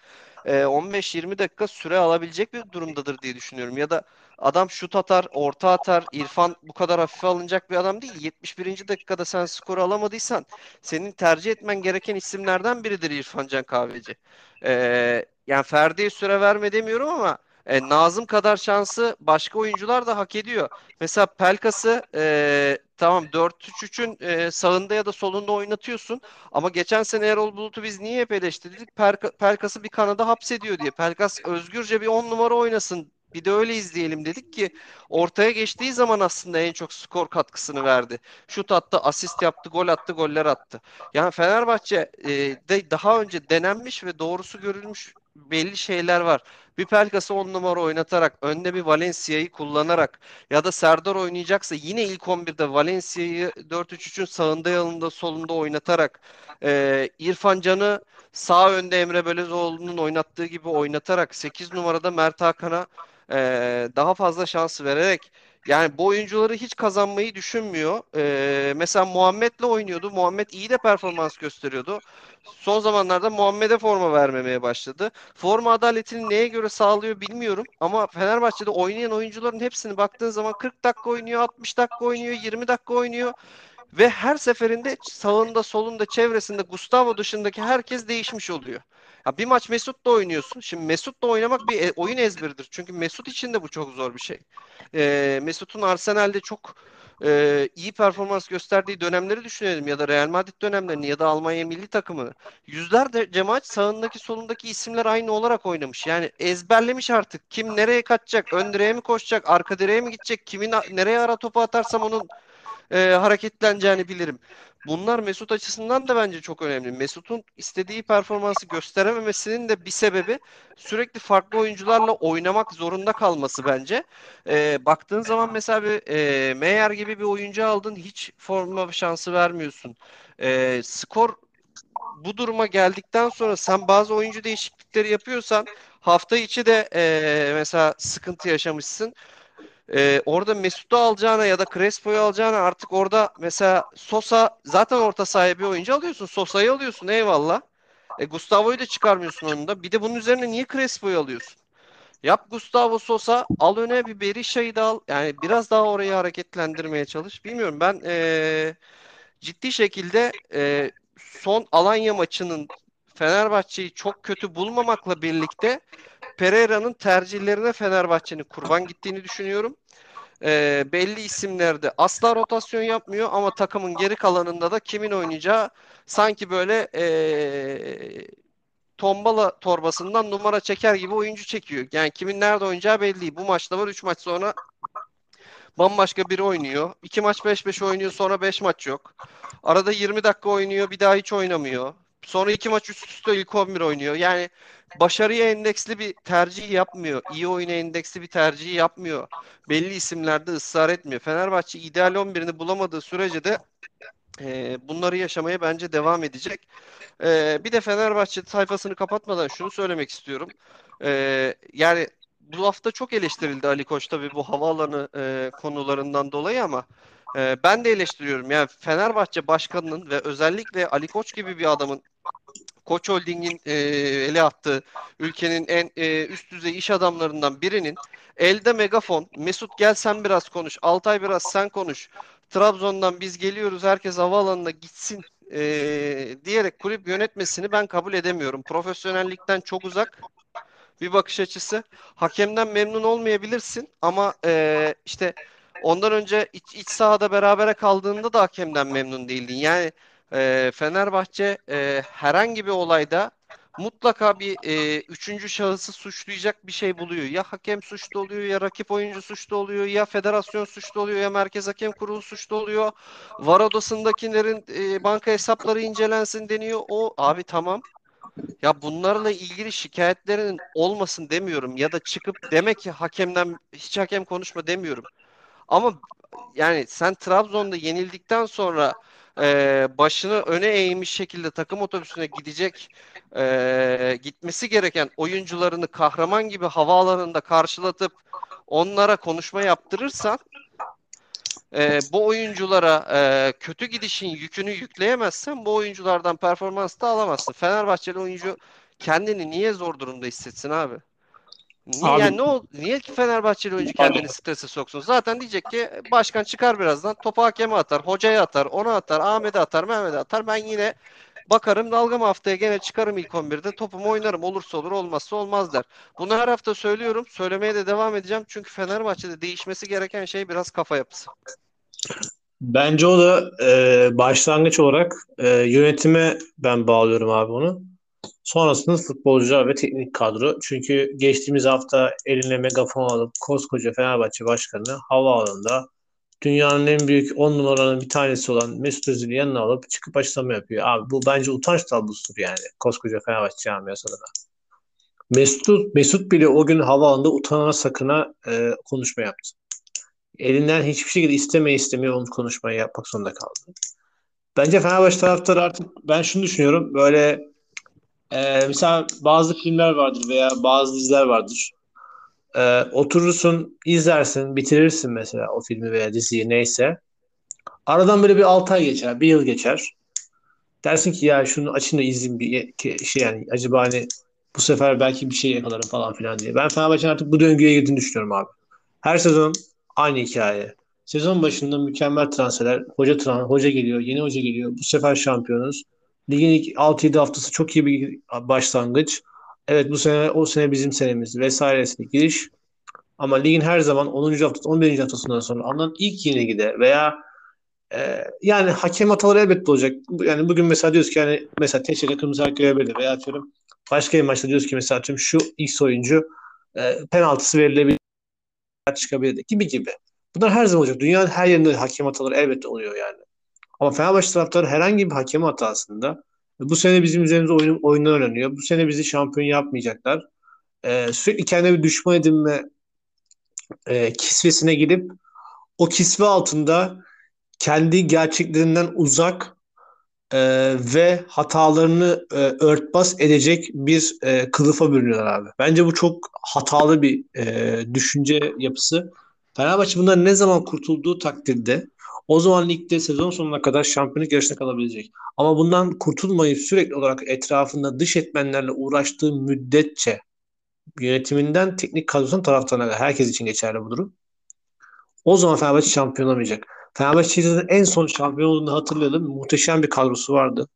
15-20 dakika süre alabilecek bir durumdadır diye düşünüyorum. Ya da adam şut atar, orta atar. İrfan bu kadar hafife alınacak bir adam değil. 71. dakikada sen skoru alamadıysan senin tercih etmen gereken isimlerden biridir İrfan Can Kahveci. Ee, yani Ferdi'ye süre verme demiyorum ama e, Nazım kadar şansı başka oyuncular da hak ediyor. Mesela Pelkas'ı e, tamam 4-3-3'ün e, sağında ya da solunda oynatıyorsun. Ama geçen sene Erol Bulut'u biz niye hep eleştirdik? Perka, Pelkas'ı bir kanada hapsediyor diye. Pelkas özgürce bir 10 numara oynasın. Bir de öyle izleyelim dedik ki ortaya geçtiği zaman aslında en çok skor katkısını verdi. Şut attı, asist yaptı, gol attı, goller attı. Yani Fenerbahçe e, de daha önce denenmiş ve doğrusu görülmüş belli şeyler var. Bir Pelkas'ı 10 numara oynatarak, önde bir Valencia'yı kullanarak ya da Serdar oynayacaksa yine ilk 11'de Valencia'yı 4-3-3'ün sağında yanında solunda oynatarak e, İrfan Can'ı sağ önde Emre Belözoğlu'nun oynattığı gibi oynatarak 8 numarada Mert Hakan'a e, daha fazla şans vererek yani bu oyuncuları hiç kazanmayı düşünmüyor. Ee, mesela Muhammed'le oynuyordu. Muhammed iyi de performans gösteriyordu. Son zamanlarda Muhammed'e forma vermemeye başladı. Forma adaletini neye göre sağlıyor bilmiyorum. Ama Fenerbahçe'de oynayan oyuncuların hepsini baktığın zaman 40 dakika oynuyor, 60 dakika oynuyor, 20 dakika oynuyor. Ve her seferinde sağında, solunda, çevresinde Gustavo dışındaki herkes değişmiş oluyor. Ya bir maç Mesut'la oynuyorsun. Şimdi Mesut'la oynamak bir e, oyun ezberidir. Çünkü Mesut için de bu çok zor bir şey. Ee, Mesut'un Arsenal'de çok e, iyi performans gösterdiği dönemleri düşünelim ya da Real Madrid dönemlerini ya da Almanya milli takımını. Yüzlerce maç sağındaki solundaki isimler aynı olarak oynamış. Yani ezberlemiş artık. Kim nereye kaçacak? Ön direğe mi koşacak? Arka direğe mi gidecek? Kimin nereye ara topu atarsam onun e, hareketleneceğini bilirim. Bunlar Mesut açısından da bence çok önemli. Mesut'un istediği performansı gösterememesinin de bir sebebi sürekli farklı oyuncularla oynamak zorunda kalması bence. E, baktığın zaman mesela bir e, Meyer gibi bir oyuncu aldın hiç forma şansı vermiyorsun. E, skor bu duruma geldikten sonra sen bazı oyuncu değişiklikleri yapıyorsan hafta içi de e, mesela sıkıntı yaşamışsın. Ee, orada Mesut'u alacağına ya da Crespo'yu alacağına artık orada mesela Sosa zaten orta sahaya bir oyuncu alıyorsun. Sosa'yı alıyorsun eyvallah. E, Gustavo'yu da çıkarmıyorsun önünde. Bir de bunun üzerine niye Crespo'yu alıyorsun? Yap Gustavo Sosa al öne bir Berisha'yı da al. Yani biraz daha orayı hareketlendirmeye çalış. Bilmiyorum ben ee, ciddi şekilde ee, son Alanya maçının Fenerbahçe'yi çok kötü bulmamakla birlikte Pereira'nın tercihlerine Fenerbahçe'nin kurban gittiğini düşünüyorum. E, belli isimlerde asla rotasyon yapmıyor ama takımın geri kalanında da kimin oynayacağı sanki böyle e, tombala torbasından numara çeker gibi oyuncu çekiyor. Yani kimin nerede oynayacağı belli. Bu maçta var 3 maç sonra bambaşka biri oynuyor. 2 maç 5-5 oynuyor sonra 5 maç yok. Arada 20 dakika oynuyor bir daha hiç oynamıyor. Sonra 2 maç üst üste ilk 11 oynuyor. Yani başarıya endeksli bir tercih yapmıyor. İyi oyuna endeksli bir tercih yapmıyor. Belli isimlerde ısrar etmiyor. Fenerbahçe ideal 11'ini bulamadığı sürece de e, bunları yaşamaya bence devam edecek. E, bir de Fenerbahçe sayfasını kapatmadan şunu söylemek istiyorum. E, yani bu hafta çok eleştirildi Ali Koç tabii bu havaalanı e, konularından dolayı ama e, ben de eleştiriyorum. Yani Fenerbahçe başkanının ve özellikle Ali Koç gibi bir adamın Koç Holding'in e, ele attığı ülkenin en e, üst düzey iş adamlarından birinin elde megafon Mesut gel sen biraz konuş Altay biraz sen konuş Trabzon'dan biz geliyoruz herkes havaalanına gitsin e, diyerek kulüp yönetmesini ben kabul edemiyorum. Profesyonellikten çok uzak bir bakış açısı. Hakemden memnun olmayabilirsin ama e, işte ondan önce iç, iç sahada berabere kaldığında da hakemden memnun değildin. Yani e, Fenerbahçe e, herhangi bir olayda mutlaka bir e, üçüncü şahısı suçlayacak bir şey buluyor. Ya hakem suçlu oluyor, ya rakip oyuncu suçlu oluyor, ya federasyon suçlu oluyor, ya merkez hakem kurulu suçlu oluyor. Var odasındakilerin e, banka hesapları incelensin deniyor. O abi tamam. Ya bunlarla ilgili şikayetlerin olmasın demiyorum ya da çıkıp demek ki hakemden hiç hakem konuşma demiyorum. Ama yani sen Trabzon'da yenildikten sonra e, başını öne eğmiş şekilde takım otobüsüne gidecek e, gitmesi gereken oyuncularını kahraman gibi havaalanında karşılatıp onlara konuşma yaptırırsan e, bu oyunculara e, kötü gidişin yükünü yükleyemezsen bu oyunculardan performans da alamazsın. Fenerbahçeli oyuncu kendini niye zor durumda hissetsin abi? Niye, Abi- yani ne ol, niye ki Fenerbahçeli oyuncu kendini strese soksun? Zaten diyecek ki başkan çıkar birazdan topu hakeme atar, hocaya atar, ona atar, Ahmet'e atar, Mehmet'e atar. Ben yine bakarım dalgam haftaya gene çıkarım ilk 11'de topumu oynarım. Olursa olur olmazsa olmaz der. Bunu her hafta söylüyorum. Söylemeye de devam edeceğim. Çünkü Fenerbahçe'de değişmesi gereken şey biraz kafa yapısı. Bence o da e, başlangıç olarak e, yönetime ben bağlıyorum abi onu. Sonrasında futbolcular ve teknik kadro. Çünkü geçtiğimiz hafta eline megafon alıp koskoca Fenerbahçe Başkanı havaalanında dünyanın en büyük 10 numaranın bir tanesi olan Mesut Özil'i yanına alıp çıkıp açıklama yapıyor. Abi bu bence utanç tablosudur yani koskoca Fenerbahçe camiası adına. Mesut, Mesut bile o gün havaalanında utanana sakına e, konuşma yaptı. Elinden hiçbir şekilde istemeye istemiyor onu konuşmayı yapmak zorunda kaldı. Bence Fenerbahçe taraftarı artık ben şunu düşünüyorum böyle e, mesela bazı filmler vardır veya bazı diziler vardır. E, oturursun, izlersin, bitirirsin mesela o filmi veya diziyi neyse. Aradan böyle bir 6 ay geçer, bir yıl geçer. Dersin ki ya şunu açın da izleyeyim bir şey yani acaba hani bu sefer belki bir şey yakalarım falan filan diye. Ben Fenerbahçe'nin artık bu döngüye girdiğini düşünüyorum abi. Her sezon aynı hikaye. Sezon başında mükemmel transferler. Hoca tran hoca geliyor, yeni hoca geliyor. Bu sefer şampiyonuz. Ligin ilk 6-7 haftası çok iyi bir başlangıç. Evet bu sene o sene bizim senemiz vesairesine giriş. Ama ligin her zaman 10. haftası 11. haftasından sonra alınan ilk yenilgide veya e, yani hakem hataları elbette olacak. Yani bugün mesela diyoruz ki yani mesela Teşekkür kırmızı kart görebilirdi veya atıyorum başka bir maçta diyoruz ki mesela atıyorum şu X oyuncu e, penaltısı verilebilir çıkabilirdi gibi gibi. Bunlar her zaman olacak. Dünyanın her yerinde hakem hataları elbette oluyor yani. Ama Fenerbahçe taraftarı herhangi bir hakem hatasında bu sene bizim üzerimize oyun, oyunlar oynanıyor. Bu sene bizi şampiyon yapmayacaklar. Ee, sürekli kendine bir düşman edinme e, kisvesine gidip o kisve altında kendi gerçeklerinden uzak e, ve hatalarını e, örtbas edecek bir e, kılıfa bürünüyorlar abi. Bence bu çok hatalı bir e, düşünce yapısı. Fenerbahçe bundan ne zaman kurtulduğu takdirde o zaman ligde sezon sonuna kadar şampiyonluk yarışına kalabilecek. Ama bundan kurtulmayıp sürekli olarak etrafında dış etmenlerle uğraştığı müddetçe yönetiminden teknik kadrosunun taraftarına herkes için geçerli bu durum. O zaman Fenerbahçe şampiyon olamayacak. Fenerbahçe'nin en son şampiyon olduğunu hatırlayalım. Muhteşem bir kadrosu vardı.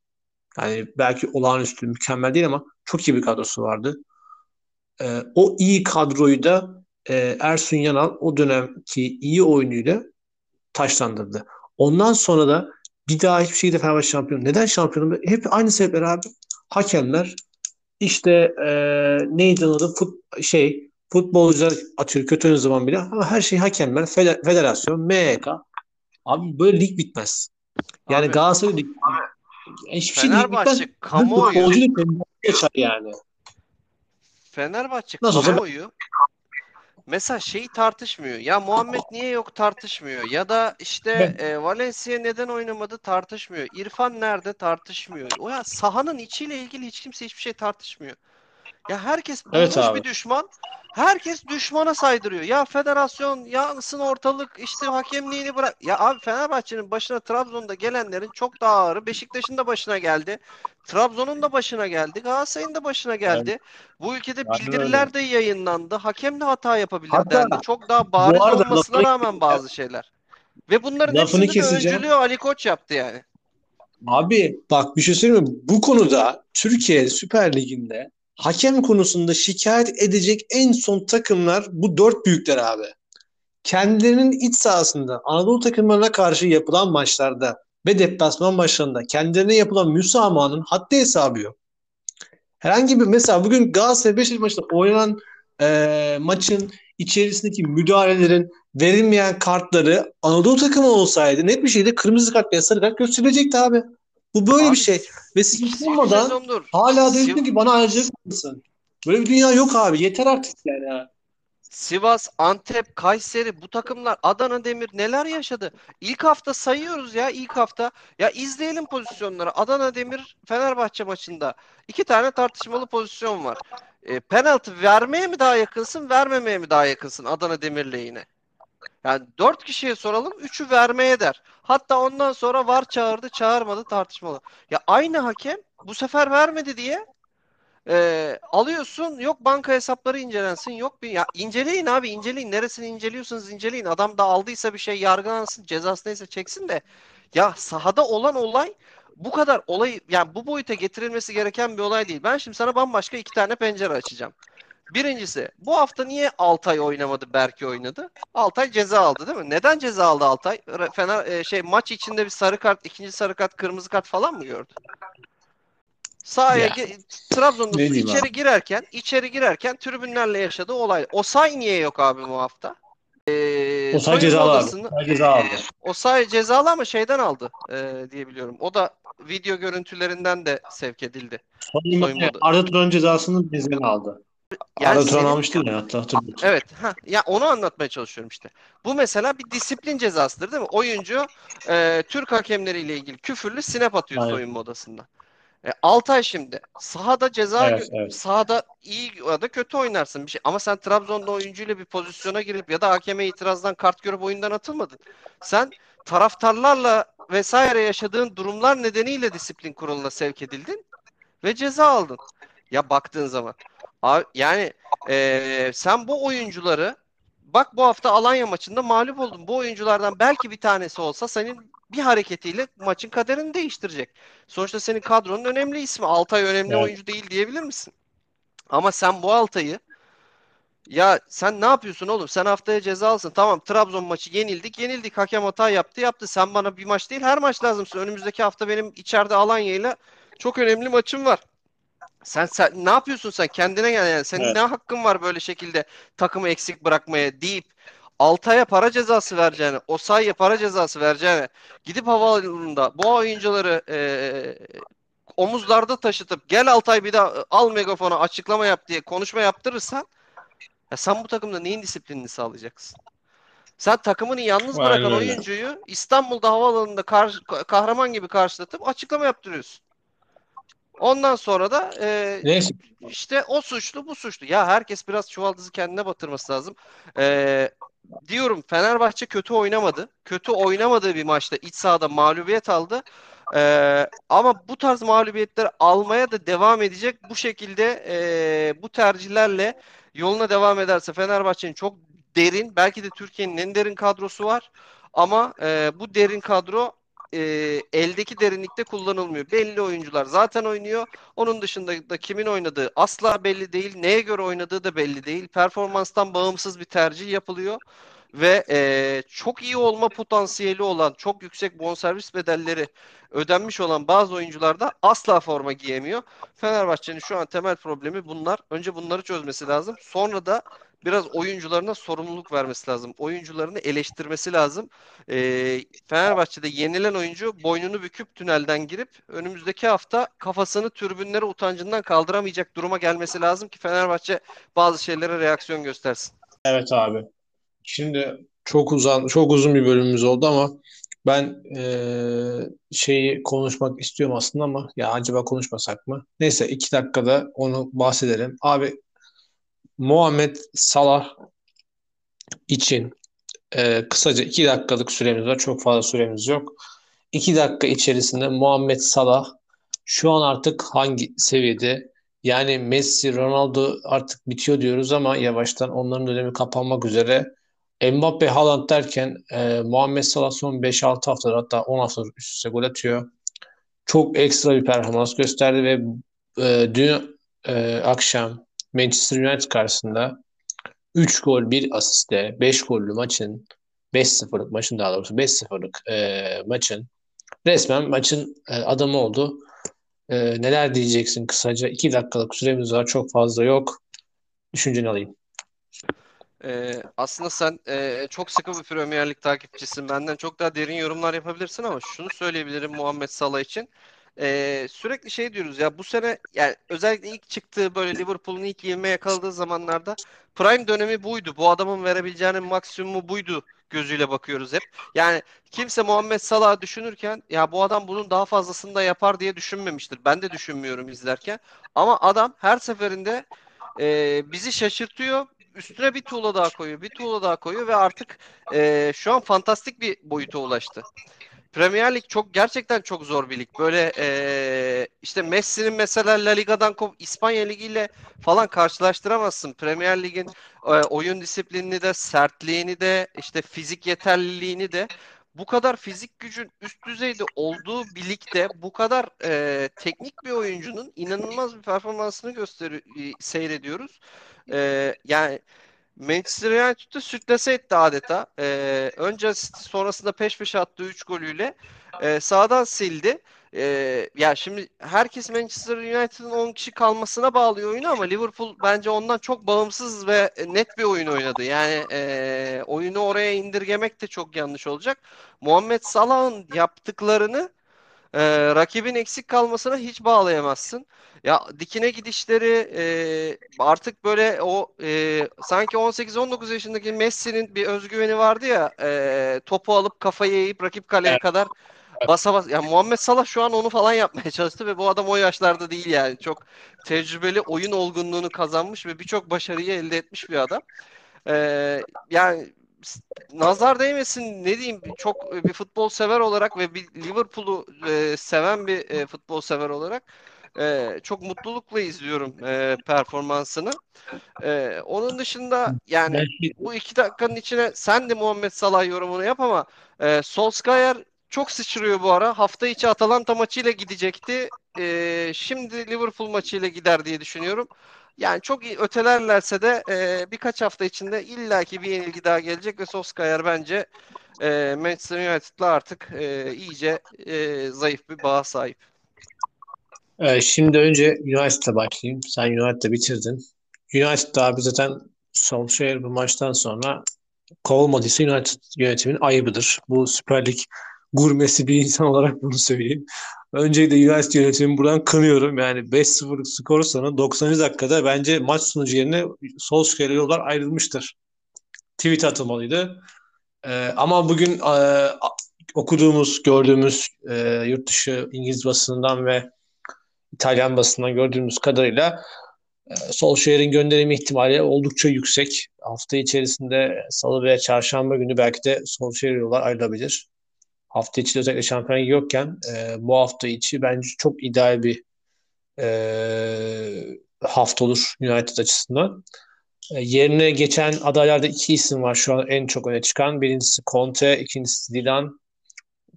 Yani belki olağanüstü, mükemmel değil ama çok iyi bir kadrosu vardı. Ee, o iyi kadroyu da e, Ersun Yanal o dönemki iyi oyunuyla taşlandırdı. Ondan sonra da bir daha hiçbir şekilde Fenerbahçe şampiyon. Neden şampiyon? Hep aynı sebepler abi. Hakemler işte e, neydi adı Fut, şey futbolcular atıyor kötü zaman bile ama her şey hakemler, federasyon, MHK. Abi böyle lig bitmez. Yani abi, Galatasaray lig hiçbir şey lig bitmez. kamuoyu geçer yani. Fenerbahçe Nasıl kamuoyu mesela şeyi tartışmıyor. Ya Muhammed niye yok tartışmıyor. Ya da işte e, Valencia neden oynamadı tartışmıyor. İrfan nerede tartışmıyor. O ya sahanın içiyle ilgili hiç kimse hiçbir şey tartışmıyor. Ya herkes evet bir düşman. Herkes düşmana saydırıyor. Ya federasyon yansın ortalık işte hakemliğini bırak. Ya abi Fenerbahçe'nin başına Trabzon'da gelenlerin çok daha ağırı. Beşiktaş'ın da başına geldi. Trabzon'un da başına geldi. Galatasaray'ın da başına geldi. Evet. Bu ülkede yani bildiriler öyle. de yayınlandı. Hakem de hata yapabilir Hatta, dendi. Çok daha bariz olmasına lafını, rağmen bazı şeyler. Ve bunların hepsini de öncülüğü Ali Koç yaptı yani. Abi bak bir şey söyleyeyim mi? Bu konuda Türkiye Süper Ligi'nde hakem konusunda şikayet edecek en son takımlar bu dört büyükler abi. Kendilerinin iç sahasında Anadolu takımlarına karşı yapılan maçlarda ve deplasman maçlarında kendilerine yapılan müsamahanın haddi hesabı yok. Herhangi bir mesela bugün Galatasaray Beşiktaş maçında oynanan e, maçın içerisindeki müdahalelerin verilmeyen kartları Anadolu takımı olsaydı net bir şekilde kırmızı kart veya sarı kart gösterilecekti abi. Bu böyle abi, bir şey. Ve siz olmadan hala diyorsun ki bana ayrıcalık mısın? Böyle bir dünya yok abi. Yeter artık yani. Sivas, Antep, Kayseri bu takımlar Adana Demir neler yaşadı? İlk hafta sayıyoruz ya ilk hafta. Ya izleyelim pozisyonları. Adana Demir Fenerbahçe maçında iki tane tartışmalı pozisyon var. E, penaltı vermeye mi daha yakınsın, vermemeye mi daha yakınsın Adana Demir lehine? Yani dört kişiye soralım, üçü vermeye der. Hatta ondan sonra var çağırdı, çağırmadı tartışmalı. Ya aynı hakem bu sefer vermedi diye e, alıyorsun yok banka hesapları incelensin yok bir ya inceleyin abi inceleyin neresini inceliyorsunuz inceleyin adam da aldıysa bir şey yargılansın cezası neyse çeksin de ya sahada olan olay bu kadar olay yani bu boyuta getirilmesi gereken bir olay değil. Ben şimdi sana bambaşka iki tane pencere açacağım. Birincisi bu hafta niye Altay oynamadı Berke oynadı? Altay ceza aldı değil mi? Neden ceza aldı Altay? Fener e, şey maç içinde bir sarı kart, ikinci sarı kart, kırmızı kart falan mı gördü? Sahaya Ya. ge- Trabzon'da içeri girerken, içeri girerken tribünlerle yaşadığı olay. Osay niye yok abi bu hafta? Ee, O say soyunma cezalı abi. odasını- say ceza aldı. o say cezalı ama şeyden aldı e, diye biliyorum. O da video görüntülerinden de sevk edildi. Soyunma, Arda Turan cezasını benzerini aldı. Yani Turan senin- almıştı ya hatta hatırlıyorsun. Evet. Ha, ya onu anlatmaya çalışıyorum işte. Bu mesela bir disiplin cezasıdır değil mi? Oyuncu e, Türk hakemleriyle ilgili küfürlü snap atıyor Aynen. soyunma odasında. E, Altay şimdi sahada ceza Evet, evet. sahada iyi ya da kötü oynarsın bir şey. Ama sen Trabzon'da oyuncuyla bir pozisyona girip ya da hakeme itirazdan kart görüp oyundan atılmadın. Sen taraftarlarla vesaire yaşadığın durumlar nedeniyle disiplin kuruluna sevk edildin ve ceza aldın. Ya baktığın zaman. Abi, yani eee, sen bu oyuncuları bak bu hafta Alanya maçında mağlup oldun. Bu oyunculardan belki bir tanesi olsa senin bir hareketiyle maçın kaderini değiştirecek. Sonuçta senin kadronun önemli ismi. Altay önemli Evet. oyuncu değil diyebilir misin? Ama sen bu Altay'ı ya sen ne yapıyorsun oğlum? Sen haftaya ceza alsın. Tamam Trabzon maçı yenildik. Yenildik. Hakem hata yaptı. Yaptı. Sen bana bir maç değil her maç lazımsın. Önümüzdeki hafta benim içeride Alanya'yla çok önemli maçım var. Sen, sen ne yapıyorsun sen? Kendine gel yani. Senin Evet. ne hakkın var böyle şekilde takımı eksik bırakmaya deyip Altay'a para cezası vereceğine, Osayi'ye para cezası vereceğine gidip havaalanında bu oyuncuları eee, omuzlarda taşıtıp gel Altay bir daha al megafona açıklama yap diye konuşma yaptırırsan ya sen bu takımda neyin disiplinini sağlayacaksın? Sen takımını yalnız Aynen bırakan öyle. oyuncuyu İstanbul'da havaalanında kar- kahraman gibi karşılatıp açıklama yaptırıyorsun. Ondan sonra da e, Neyse. işte o suçlu bu suçlu. Ya herkes biraz çuvaldızı kendine batırması lazım. Ee, diyorum Fenerbahçe kötü oynamadı. Kötü oynamadığı bir maçta iç sahada mağlubiyet aldı. Ee, ama bu tarz mağlubiyetleri almaya da devam edecek. Bu şekilde e, bu tercihlerle yoluna devam ederse Fenerbahçe'nin çok derin, belki de Türkiye'nin en derin kadrosu var. Ama e, bu derin kadro e, eldeki derinlikte kullanılmıyor. Belli oyuncular zaten oynuyor. Onun dışında da kimin oynadığı asla belli değil. Neye göre oynadığı da belli değil. Performanstan bağımsız bir tercih yapılıyor. Ve e, çok iyi olma potansiyeli olan, çok yüksek bonservis bedelleri ödenmiş olan bazı oyuncular da asla forma giyemiyor. Fenerbahçe'nin şu an temel problemi bunlar. Önce bunları çözmesi lazım. Sonra da biraz oyuncularına sorumluluk vermesi lazım. Oyuncularını eleştirmesi lazım. Ee, Fenerbahçe'de yenilen oyuncu boynunu büküp tünelden girip önümüzdeki hafta kafasını tribünlere utancından kaldıramayacak duruma gelmesi lazım ki Fenerbahçe bazı şeylere reaksiyon göstersin. Evet abi. Şimdi çok uzun çok uzun bir bölümümüz oldu ama ben eee, şeyi konuşmak istiyorum aslında ama ya acaba konuşmasak mı? Neyse iki dakikada onu bahsedelim. Abi Muhammed Salah için eee, kısaca iki dakikalık süremiz var. Çok fazla süremiz yok. İki dakika içerisinde Muhammed Salah şu an artık hangi seviyede? Yani Messi, Ronaldo artık bitiyor diyoruz ama yavaştan onların dönemi kapanmak üzere. Mbappe, Haaland derken e, Muhammed Salah son 5-6 haftadır hatta 10 haftadır üst üste gol atıyor. Çok ekstra bir performans gösterdi ve e, dün e, akşam Manchester United karşısında 3 gol 1 asiste 5 gollü maçın 5-0'lık maçın daha doğrusu 5-0'lık e, maçın resmen maçın e, adamı oldu. E, neler diyeceksin kısaca? 2 dakikalık süremiz var. Çok fazla yok. Düşünceni alayım. Ee, aslında sen e, çok sıkı bir Premier Lig takipçisin. Benden çok daha derin yorumlar yapabilirsin ama şunu söyleyebilirim Muhammed Salah için. Ee, sürekli şey diyoruz ya bu sene yani özellikle ilk çıktığı böyle Liverpool'un ilk ivme yakaladığı zamanlarda prime dönemi buydu. Bu adamın verebileceğinin maksimumu buydu gözüyle bakıyoruz hep. Yani kimse Muhammed Salah'ı düşünürken ya bu adam bunun daha fazlasını da yapar diye düşünmemiştir. Ben de düşünmüyorum izlerken. Ama adam her seferinde e, bizi şaşırtıyor. Üstüne bir tuğla daha koyuyor, bir tuğla daha koyuyor ve artık e, şu an fantastik bir boyuta ulaştı. Premier Lig çok gerçekten çok zor bir lig. Böyle e, işte Messi'nin mesela La Liga'dan kop İspanya Ligi ile falan karşılaştıramazsın. Premier Lig'in e, oyun disiplinini de, sertliğini de, işte fizik yeterliliğini de bu kadar fizik gücün üst düzeyde olduğu birlikte bu kadar e, teknik bir oyuncunun inanılmaz bir performansını gösteri seyrediyoruz. E, yani Manchester United'ı sütlese etti adeta. Ee, önce sonrasında peş peşe attığı 3 golüyle e, sağdan sildi. Ee, ya şimdi herkes Manchester United'ın 10 kişi kalmasına bağlıyor oyunu ama Liverpool bence ondan çok bağımsız ve net bir oyun oynadı. Yani e, oyunu oraya indirgemek de çok yanlış olacak. Muhammed Salah'ın yaptıklarını e, rakibin eksik kalmasına hiç bağlayamazsın. Ya dikine gidişleri e, artık böyle o e, sanki 18-19 yaşındaki Messi'nin bir özgüveni vardı ya e, topu alıp kafayı eğip rakip kaleye evet. kadar basa bas. Ya Muhammed Salah şu an onu falan yapmaya çalıştı ve bu adam o yaşlarda değil yani. Çok tecrübeli oyun olgunluğunu kazanmış ve birçok başarıyı elde etmiş bir adam. Ee, yani nazar değmesin ne diyeyim çok bir futbol sever olarak ve bir Liverpool'u e, seven bir e, futbol sever olarak e, çok mutlulukla izliyorum e, performansını. E, onun dışında yani bu iki dakikanın içine sen de Muhammed Salah yorumunu yap ama e, Solskjaer çok sıçrıyor bu ara. Hafta içi Atalanta maçıyla gidecekti. E, şimdi Liverpool maçıyla gider diye düşünüyorum. Yani çok iyi ötelerlerse de e, birkaç hafta içinde illaki bir yenilgi daha gelecek ve Solskjaer bence e, Manchester United'la artık e, iyice e, zayıf bir bağa sahip. Ee, şimdi önce United'la başlayayım. Sen United'la bitirdin. United abi zaten Solskjaer bu maçtan sonra kovulmadıysa United yönetiminin ayıbıdır. Bu Süper Lig gurmesi bir insan olarak bunu söyleyeyim. Öncelikle United yönetimini buradan kınıyorum. Yani 5-0 skor sonra 90. dakikada bence maç sonucu yerine Solskjaer'e yollar ayrılmıştır. Tweet atılmalıydı. Ee, ama bugün e, okuduğumuz, gördüğümüz e, yurt dışı İngiliz basınından ve İtalyan basından gördüğümüz kadarıyla e, Solskjaer'in gönderimi ihtimali oldukça yüksek. Hafta içerisinde salı veya çarşamba günü belki de Solskjaer yollar ayrılabilir. Hafta içi özellikle şampiyon yokken e, bu hafta içi bence çok ideal bir e, hafta olur United açısından. E, yerine geçen adaylarda iki isim var şu an en çok öne çıkan. Birincisi Conte, ikincisi Dilan.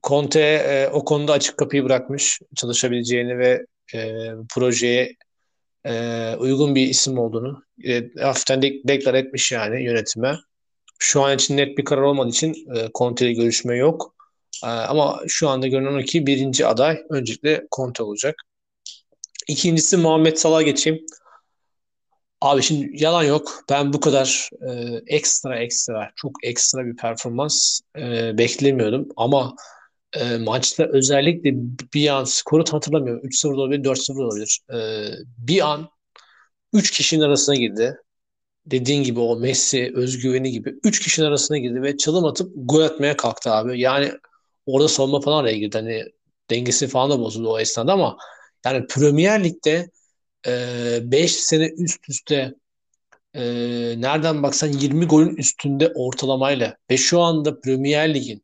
Conte e, o konuda açık kapıyı bırakmış çalışabileceğini ve e, projeye e, uygun bir isim olduğunu e, hafiften de, deklar etmiş yani yönetime. Şu an için net bir karar olmadığı için e, Conte ile görüşme yok. E, ama şu anda görünen o ki birinci aday öncelikle Conte olacak. İkincisi Muhammed Salah geçeyim. Abi şimdi yalan yok. Ben bu kadar e, ekstra ekstra, çok ekstra bir performans e, beklemiyordum. Ama e, maçta özellikle bir an skoru hatırlamıyorum. 3-0 olabilir, 4-0 olabilir. E, bir an 3 kişinin arasına girdi. Dediğin gibi o Messi özgüveni gibi 3 kişinin arasına girdi ve çalım atıp gol atmaya kalktı abi. Yani orada savunma falan araya girdi. Hani dengesi falan da bozuldu o esnada ama yani Premier Lig'de 5 e, sene üst üste e, nereden baksan 20 golün üstünde ortalamayla ve şu anda Premier Lig'in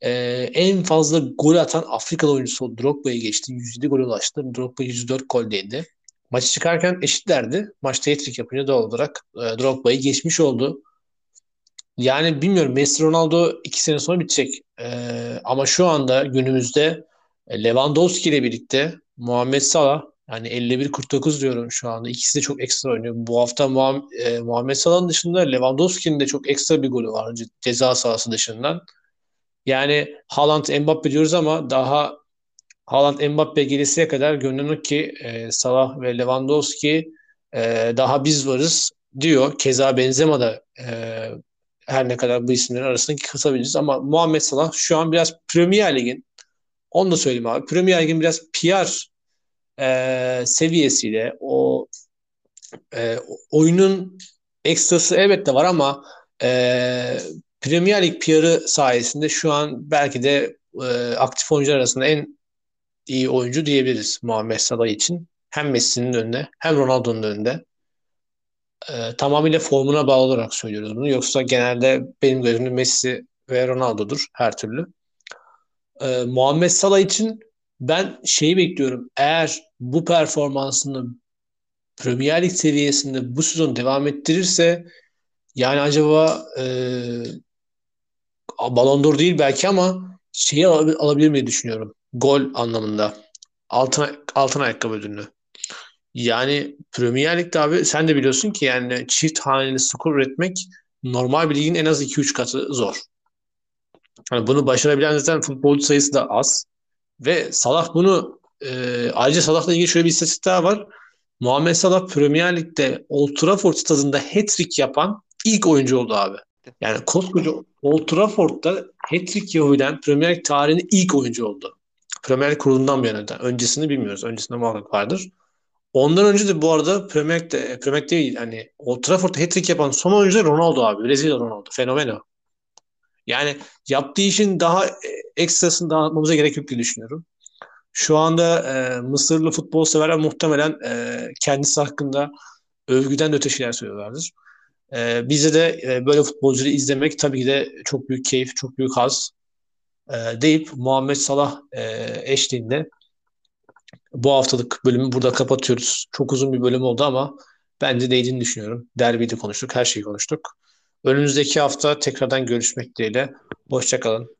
e, en fazla gol atan Afrikalı oyuncusu Drogba'ya geçti. 107 gol ulaştı. Drogba 104 goldeydi. Maçı çıkarken eşitlerdi. Maçta hat-trick yapınca doğal olarak e, Drogba'yı geçmiş oldu. Yani bilmiyorum Messi Ronaldo iki sene sonra bitecek. E, ama şu anda günümüzde Lewandowski ile birlikte Muhammed Salah yani 51-49 diyorum şu anda. İkisi de çok ekstra oynuyor. Bu hafta Muhammed, e, Muhammed Salah'ın dışında Lewandowski'nin de çok ekstra bir golü var ceza sahası dışından. Yani Haaland Mbappe diyoruz ama daha Haaland Mbappe gelesiye kadar görünüyor ki e, Salah ve Lewandowski e, daha biz varız diyor. Keza Benzema da e, her ne kadar bu isimlerin arasındaki kısabiliriz ama Muhammed Salah şu an biraz Premier Lig'in onu da söyleyeyim abi. Premier Lig'in biraz PR e, seviyesiyle o e, oyunun ekstrası elbette var ama e, Premier Lig PR'ı sayesinde şu an belki de e, aktif oyuncular arasında en iyi oyuncu diyebiliriz Muhammed Salah için. Hem Messi'nin önünde hem Ronaldo'nun önünde. E, tamamıyla formuna bağlı olarak söylüyoruz bunu. Yoksa genelde benim gözümde Messi ve Ronaldo'dur her türlü. E, Muhammed Salah için ben şeyi bekliyorum. Eğer bu performansını Premier Lig seviyesinde bu sezon devam ettirirse yani acaba e, Ballon d'Or değil belki ama şeyi al- alabilir mi düşünüyorum. Gol anlamında. Altın, altın ayakkabı ödülünü. Yani Premier Lig'de abi sen de biliyorsun ki yani çift haneli skor üretmek normal bir ligin en az iki üç katı zor. Hani bunu başarabilen zaten futbolcu sayısı da az. Ve Salah bunu e, ayrıca Salah'la ilgili şöyle bir istatistik daha var. Muhammed Salah Premier Lig'de Old Trafford stadında hat-trick yapan ilk oyuncu oldu abi. Yani koskoca Old Trafford'da hat-trick yapabilen Premier Lig tarihinin ilk oyuncu oldu. Premier Lig kurulundan bir yana. Öncesini bilmiyoruz. Öncesinde muhakkak vardır. Ondan önce de bu arada Premier Lig'de, Premier değil hani Old Trafford'da hat-trick yapan son oyuncu da Ronaldo abi. Brezilya Ronaldo. Fenomen o. Yani yaptığı işin daha e, ekstrasını daha anlatmamıza gerek yok diye düşünüyorum. Şu anda e, Mısırlı futbol severler muhtemelen e, kendisi hakkında övgüden de öte şeyler söylüyorlardır. E, bize de e, böyle futbolcuları izlemek tabii ki de çok büyük keyif, çok büyük haz e, deyip Muhammed Salah e, eşliğinde bu haftalık bölümü burada kapatıyoruz. Çok uzun bir bölüm oldu ama bence değdiğini düşünüyorum. Derbiyi de konuştuk, her şeyi konuştuk. Önümüzdeki hafta tekrardan görüşmek dileğiyle. Hoşçakalın.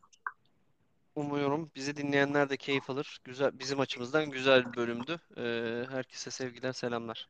Umuyorum bizi dinleyenler de keyif alır. Güzel, bizim açımızdan güzel bir bölümdü. Ee, herkese sevgiler, selamlar.